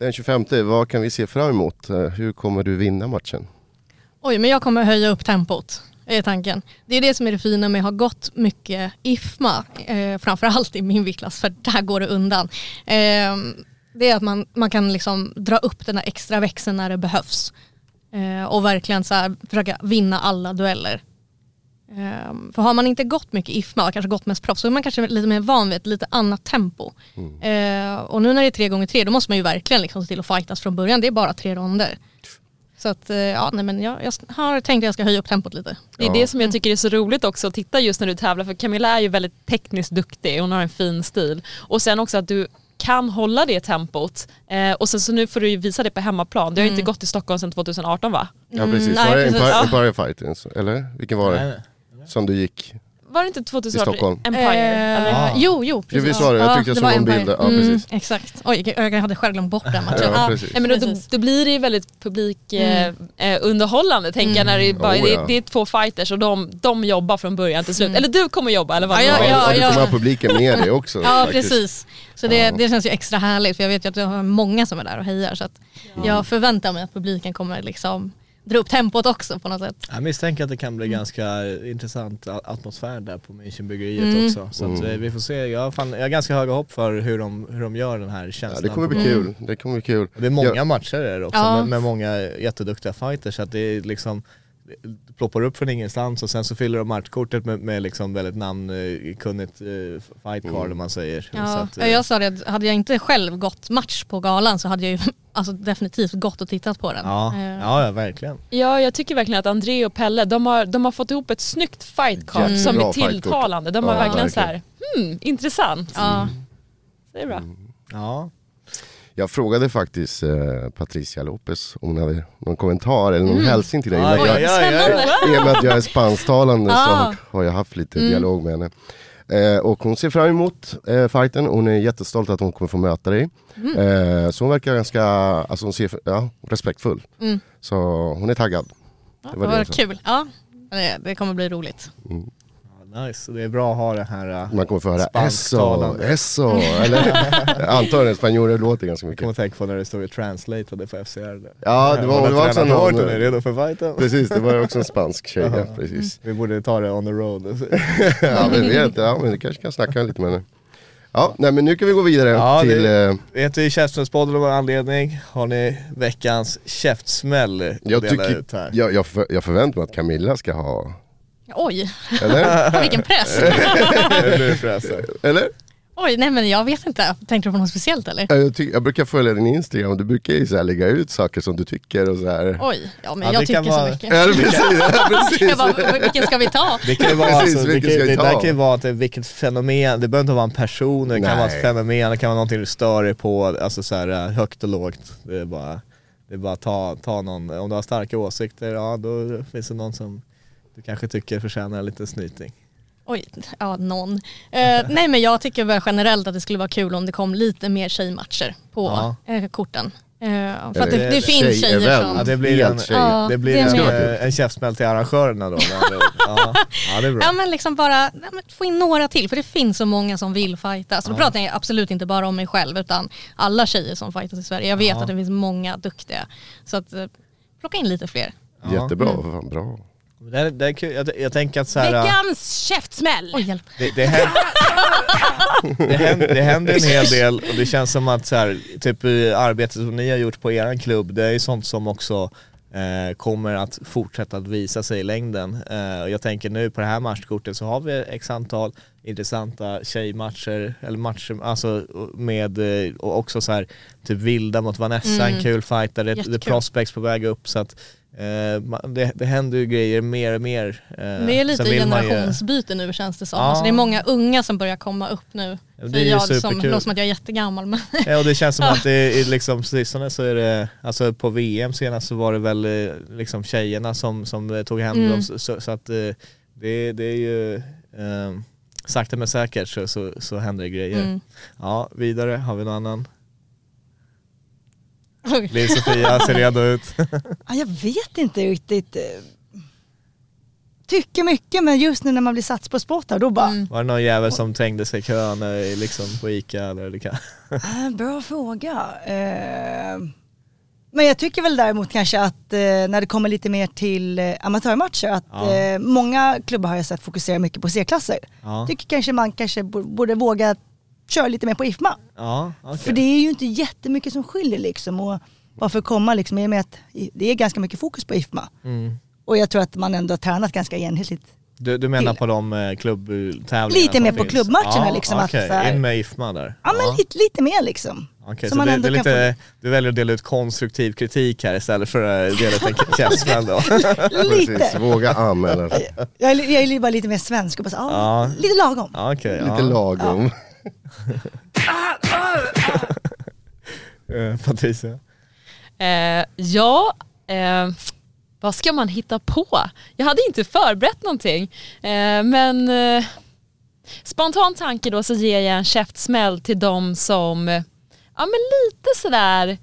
Speaker 1: den 25, vad kan vi se fram emot? Eh, hur kommer du vinna matchen?
Speaker 3: Oj, men jag kommer höja upp tempot. är tanken. Det är det som är det fina med att ha gått mycket IFMA, eh, framförallt i min viktklass, för där går det undan. Eh, det är att man, man kan liksom dra upp den här extra växeln när det behövs. Eh, och verkligen så här, försöka vinna alla dueller. Eh, för har man inte gått mycket IFMA, kanske gått mest proffs, så är man kanske lite mer van vid ett lite annat tempo. Eh, och nu när det är tre gånger tre, då måste man ju verkligen liksom se till att fightas från början. Det är bara tre ronder. Så att, eh, ja, nej, men jag, jag har tänkt att jag ska höja upp tempot lite.
Speaker 5: Det är det som jag tycker är så roligt också att titta just när du tävlar för Camilla är ju väldigt tekniskt duktig, hon har en fin stil. Och sen också att du kan hålla det tempot eh, och sen så nu får du ju visa det på hemmaplan. Du har ju inte gått i Stockholm sedan 2018 va?
Speaker 1: Ja precis,
Speaker 3: nej,
Speaker 1: var det
Speaker 3: precis.
Speaker 1: Empire,
Speaker 5: Ja.
Speaker 1: Empire Fighting? Eller vilken var
Speaker 2: Nej,
Speaker 1: det?
Speaker 2: nej.
Speaker 1: Som du gick?
Speaker 5: Var det inte 2018?
Speaker 1: Stockholm.
Speaker 5: Empire?
Speaker 3: Eh?
Speaker 2: Ah.
Speaker 3: Jo, jo.
Speaker 1: Jo, visst var det? Jag tyckte jag
Speaker 3: det
Speaker 1: såg
Speaker 3: var
Speaker 1: en bild. Ja,
Speaker 3: Mm,
Speaker 1: precis.
Speaker 3: Exakt. Oj, jag, hade själv glömt bort den matchen.
Speaker 1: Ja,
Speaker 3: Ja,
Speaker 1: precis.
Speaker 5: Nej, men då, då,
Speaker 3: Precis.
Speaker 5: då blir det ju väldigt publikunderhållande eh, eh, underhållande tänker jag när det, är bara,
Speaker 1: Oh,
Speaker 5: det,
Speaker 1: ja.
Speaker 5: det är två fighters och de, de jobbar från början till slut. Eller du kommer jobba eller vad
Speaker 3: Mm. Ja,
Speaker 5: det
Speaker 3: ja,
Speaker 5: var.
Speaker 1: och du
Speaker 3: ja.
Speaker 1: kommer ha publiken med dig också.
Speaker 3: Ja,
Speaker 1: faktiskt.
Speaker 3: precis. Så det,
Speaker 1: Ja.
Speaker 3: det känns ju extra härligt för jag vet ju att jag har många som är där och hejar. Så att jag förväntar mig att publiken kommer liksom dra upp tempot också på något sätt.
Speaker 2: Jag misstänker att det kan bli
Speaker 3: Mm.
Speaker 2: ganska intressant atmosfär där på Münchenbryggeriet
Speaker 3: Mm.
Speaker 2: också. Så att, eh, vi får se, jag har, fan, jag har ganska höga hopp för hur de, hur de gör den här
Speaker 1: Ja,
Speaker 2: känslan.
Speaker 1: det kommer bli kul. Det kommer bli kul.
Speaker 2: Och det är många
Speaker 1: Ja.
Speaker 2: matcher är det också
Speaker 3: Ja.
Speaker 2: med, med många jätteduktiga fighters så att det är liksom ploppar upp från ingenstans och sen så fyller de matchkortet med, med liksom väldigt namnkunnigt uh, fight card
Speaker 1: Mm.
Speaker 2: om man säger. Så
Speaker 3: Ja,
Speaker 2: att, eh,
Speaker 3: jag sa det, att hade jag inte själv gått match på galan så hade jag ju alltså, definitivt gått och tittat på den.
Speaker 2: ja,
Speaker 3: Eh,
Speaker 2: ja, ja, verkligen.
Speaker 5: Ja, jag tycker verkligen att André och Pelle, de har, de har fått ihop ett snyggt fight card
Speaker 1: Jättebra
Speaker 5: som är tilltalande. De har
Speaker 1: Ja,
Speaker 5: verkligen så
Speaker 1: verkligen.
Speaker 5: här, hmm, intressant.
Speaker 3: ja.
Speaker 5: Det är bra.
Speaker 2: Ja.
Speaker 1: Jag frågade faktiskt eh, Patricia Lopez om hon hade någon kommentar eller någon
Speaker 3: Mm.
Speaker 1: hälsning till dig. I och med att jag-
Speaker 2: aj, aj, aj.
Speaker 1: I och med att jag är spansktalande så
Speaker 3: Ah.
Speaker 1: har, har jag haft lite
Speaker 3: Mm.
Speaker 1: dialog med henne. Eh, och hon ser fram emot eh, fighten, hon är jättestolt att hon kommer få möta dig.
Speaker 3: Mm.
Speaker 1: Eh, så hon verkar ganska, alltså hon ser, ja, respektfull.
Speaker 3: Mm.
Speaker 1: Så hon är taggad.
Speaker 3: Ja,
Speaker 1: Det var
Speaker 3: var,
Speaker 1: det sa.
Speaker 3: kul. Ja, det, kommer bli roligt.
Speaker 2: Ja, Nice, det är bra att ha det här. eh,
Speaker 1: Man kommer få höra eso, eso, eller? Jag att spanjorer låter ganska
Speaker 2: Jag
Speaker 1: mycket.
Speaker 2: kommer tänka på när det stod i translated för FCR. där.
Speaker 1: Ja, det var, det var också
Speaker 2: någon... är redo för fighten?
Speaker 1: precis, det var också en spansk tjej, ja, precis.
Speaker 2: Vi borde ta det on the road.
Speaker 1: ja, men vet, ja, men det kanske kan snacka lite med henne. Ja, nej men nu kan vi gå vidare
Speaker 2: Ja,
Speaker 1: till...
Speaker 2: det- Vi heter ju Käftsmällspodden av en anledning. Har ni veckans käftsmäll att
Speaker 1: jag,
Speaker 2: dela
Speaker 1: tycker,
Speaker 2: ut här?
Speaker 1: jag, jag, för, jag förväntar mig att Camilla ska ha,
Speaker 3: Oj,
Speaker 1: eller?
Speaker 3: vilken press.
Speaker 1: Eller?
Speaker 3: Oj, nej men jag vet inte. Tänkte du på något speciellt eller?
Speaker 1: Ja, Jag, tycker, jag brukar följa din Instagram och du brukar ju så här lägga ut saker som du tycker och så här.
Speaker 3: Oj, ja men
Speaker 2: Ja,
Speaker 3: jag
Speaker 2: det kan
Speaker 3: tycker så
Speaker 2: vara-
Speaker 3: mycket.
Speaker 1: Ja, precis, ja, precis.
Speaker 3: Jag bara, vilken ska vi ta?
Speaker 2: Det kan ju vara,
Speaker 1: Precis,
Speaker 2: alltså, det,
Speaker 1: vilken
Speaker 2: kan,
Speaker 1: ska
Speaker 2: det
Speaker 1: ta?
Speaker 2: där kan ju vara att det är vilket fenomen, det behöver inte vara en person, det kan
Speaker 1: Nej.
Speaker 2: vara ett fenomen, det kan vara någonting du stör dig på, alltså så här, eh, högt och lågt. Det är bara, det är bara ta, ta någon, om du har starka åsikter, ja då finns det någon som du kanske tycker förtjänar lite snyting.
Speaker 3: Oj, ja någon. Eh, nej men jag tycker väl generellt att det skulle vara kul om det kom lite mer tjejmatcher på
Speaker 2: Ja.
Speaker 3: eh, korten. Eh, för att
Speaker 1: Eller
Speaker 3: det, det finns tjejer
Speaker 1: tjejevent.
Speaker 3: som...
Speaker 2: Ja det blir en.
Speaker 3: Ja,
Speaker 2: det blir
Speaker 3: det
Speaker 2: en,
Speaker 3: med.
Speaker 2: eh, en käftsmäll till arrangörerna då. ja, ja det är bra.
Speaker 3: Ja men liksom bara ja, men få in några till för det finns så många som vill fighta. Så då pratar jag absolut inte bara om mig själv utan alla tjejer som fightas i Sverige. Jag vet
Speaker 2: Ja.
Speaker 3: att det finns många duktiga. Så att eh, plocka in lite fler.
Speaker 2: Ja.
Speaker 1: Jättebra, fan bra.
Speaker 2: Det, är, det är kul, jag, jag tänker att så här,
Speaker 6: Veckans käftsmäll!
Speaker 3: Oj hjälp.
Speaker 2: det, det, händer, det, händer, det händer en hel del och det känns som att så här, typ arbetet som ni har gjort på eran klubb, det är ju sånt som också eh, kommer att fortsätta att visa sig i längden. Eh, och jag tänker nu på det här matchkortet så har vi x antal intressanta tjejmatcher, eller matcher, alltså med, eh, och också så här typ Vilda mot Vanessa, en kul fight där det, det är
Speaker 3: Jättekul.
Speaker 2: prospects på väg upp så att eh, det, det händer ju grejer mer och mer. Eh,
Speaker 3: Det är lite
Speaker 2: man ju-
Speaker 3: generationsbyte nu känns det som.
Speaker 2: Ja.
Speaker 3: Alltså det är många unga som börjar komma upp nu.
Speaker 2: Ja, det är ju
Speaker 3: jag som,
Speaker 2: superkul.
Speaker 3: låter som att jag är jättegammal men
Speaker 2: Ja och det känns som att det är liksom sistone så är det, alltså på VM senast så var det väl eh, liksom tjejerna som, som eh, tog hem
Speaker 3: Mm.
Speaker 2: dem så, så, att det, det är ju eh, sakta men säkert så, så, så händer det grejer.
Speaker 3: mm.
Speaker 2: Ja, vidare, har vi någon annan? Lill-Sofia ser redo ut.
Speaker 4: Ja, jag vet inte riktigt. eh, Tycker mycket men just nu när man blir satt på spottar då bara,
Speaker 3: Mm.
Speaker 2: Var det någon jävel som trängde sig i kön eh, liksom på Ica eller det kan?
Speaker 4: äh, bra fråga. Eh, men jag tycker väl däremot kanske att eh, när det kommer lite mer till eh, amatörmatcher att
Speaker 2: Ja.
Speaker 4: eh, många klubbar har jag sett fokusera mycket på C-klasser.
Speaker 2: Ja,
Speaker 4: Tycker kanske man kanske bo- borde våga köra lite mer på IFMA.
Speaker 2: ja okej.
Speaker 4: För det är ju inte jättemycket som skiljer liksom. Och varför komma liksom i och med att det är ganska mycket fokus på IFMA.
Speaker 2: Mm.
Speaker 4: Och jag tror att man ändå har tränat ganska enhetligt.
Speaker 2: Du, du menar
Speaker 4: Till.
Speaker 2: på de eh, klubbtävlingarna
Speaker 4: Lite
Speaker 2: som
Speaker 4: mer på
Speaker 2: finns?
Speaker 4: klubbmatcherna liksom, att här-
Speaker 2: in med IFMA där.
Speaker 4: Ja men lite, lite mer liksom.
Speaker 2: Okej,
Speaker 4: Så
Speaker 2: så,
Speaker 4: man
Speaker 2: det, det är lite, du väljer att dela ut konstruktiv kritik här istället för att dela ut en käftsmäll då?
Speaker 1: Precis,
Speaker 4: Lite.
Speaker 1: våga anmäla.
Speaker 4: Jag är, jag är bara lite mer svensk och bara så, ja,
Speaker 2: Ja.
Speaker 4: lite lagom.
Speaker 2: Ja, okej, ja.
Speaker 1: Lite lagom.
Speaker 2: Eh, Patricia?
Speaker 5: Eh, ja, eh, vad ska man hitta på? Jag hade inte förberett någonting. Eh, men eh, spontan tanke då så ger jag en käftsmäll till de som eh, ja, men lite sådär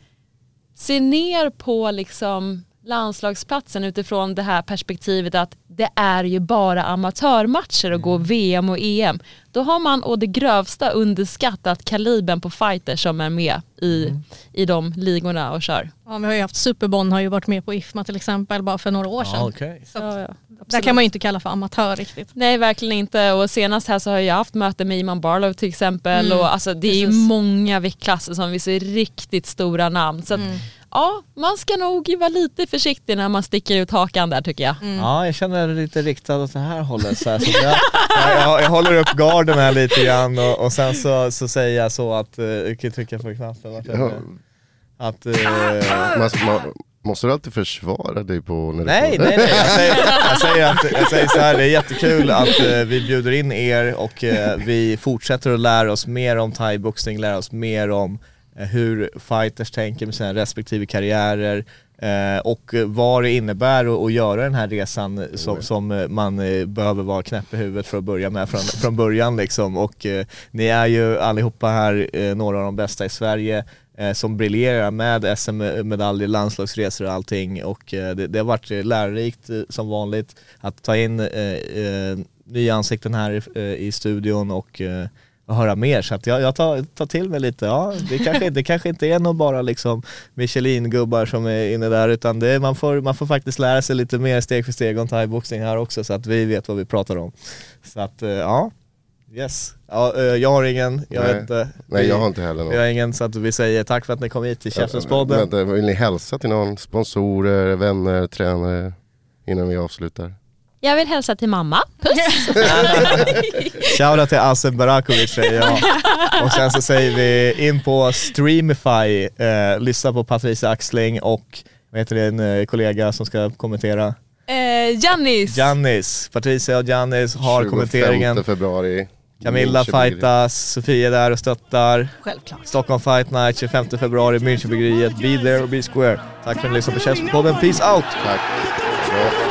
Speaker 5: ser ner på liksom landslagsplatsen utifrån det här perspektivet att det är ju bara amatörmatcher och gå VM och EM. Då har man å det grövsta underskattat kalibern på fighters som är med i, i de ligorna och kör.
Speaker 3: ja, vi har ju haft Superbon har ju varit med på IFMA till exempel bara för några år sedan.
Speaker 2: Ja, okej.
Speaker 3: Så
Speaker 5: Ja, ja,
Speaker 3: där
Speaker 5: absolut.
Speaker 3: kan man ju inte kalla för amatör riktigt.
Speaker 5: Nej verkligen inte och senast här så har jag haft möte med Iman Barlow till exempel
Speaker 3: Mm,
Speaker 5: och alltså det är ju
Speaker 3: precis.
Speaker 5: många viktklasser som vi ser riktigt stora namn. Så att,
Speaker 3: Mm.
Speaker 5: ja, man ska nog vara lite försiktig när man sticker ut hakan där tycker jag.
Speaker 3: Mm.
Speaker 2: Ja, jag känner riktad riktad åt det här hållet. Så här, så att jag, jag, jag, jag håller upp garden här lite grann och, och sen så, så säger jag så att, eh, jag kan trycka på knappen, vart är det? Att, eh,
Speaker 1: Man, man, måste du alltid försvara dig på när du
Speaker 2: Nej, nej, nej. Jag säger, jag säger, att, jag säger så här, det är jättekul att eh, vi bjuder in er och eh, vi fortsätter att lära oss mer om thaiboxning, lära oss mer om eh, hur fighters tänker med sina respektive karriärer eh, och vad det innebär att, göra den här resan som, som eh, man eh, behöver vara knäpp i huvudet för att börja med från, från början liksom. Och ni är ju allihopa här några av de bästa i Sverige Eh, som briljerar med SM-medaljer, eh, landslagsresor och allting. Och eh, det, det har varit lärorikt som vanligt att ta in eh, nya ansikten här i studion och eh, och höra mer. Så att jag, jag tar, tar till mig lite, ja det kanske, det kanske inte är nog bara liksom Michelin-gubbar som är inne där utan det, man, får, man får faktiskt lära sig lite mer steg för steg om thaiboxning här också så att vi vet vad vi pratar om. Så att eh, ja, yes. Ja, eh, jag har ingen, jag
Speaker 1: Nej.
Speaker 2: vet inte.
Speaker 1: Nej
Speaker 2: Vi-
Speaker 1: jag har inte heller
Speaker 2: vi har
Speaker 1: någon.
Speaker 2: ingen så att vi säger tack för att ni kom hit till Käftenspodden.
Speaker 1: Vänta, vill ni hälsa till någon? Sponsorer, vänner, tränare? Innan vi avslutar.
Speaker 5: Jag vill hälsa till mamma. Puss!
Speaker 2: Shoutout till Asen Barakovic säger jag. Och sen så säger vi in på Streamify, eh, lyssna på Patricia Axling och vad heter det, en eh, kollega som ska kommentera?
Speaker 5: Eh, Jannis!
Speaker 2: Jannis, Patricia och Jannis har
Speaker 1: 25
Speaker 2: kommenteringen.
Speaker 1: februari.
Speaker 2: Camilla fightas, Sofia är där och stöttar.
Speaker 4: Självklart.
Speaker 2: Stockholm Fight Night 25 februari, Münchenbryggeriet. Be there or be square. Tack för att ni lyssnade på Käftenpodden, peace out!
Speaker 1: Tack. Bra.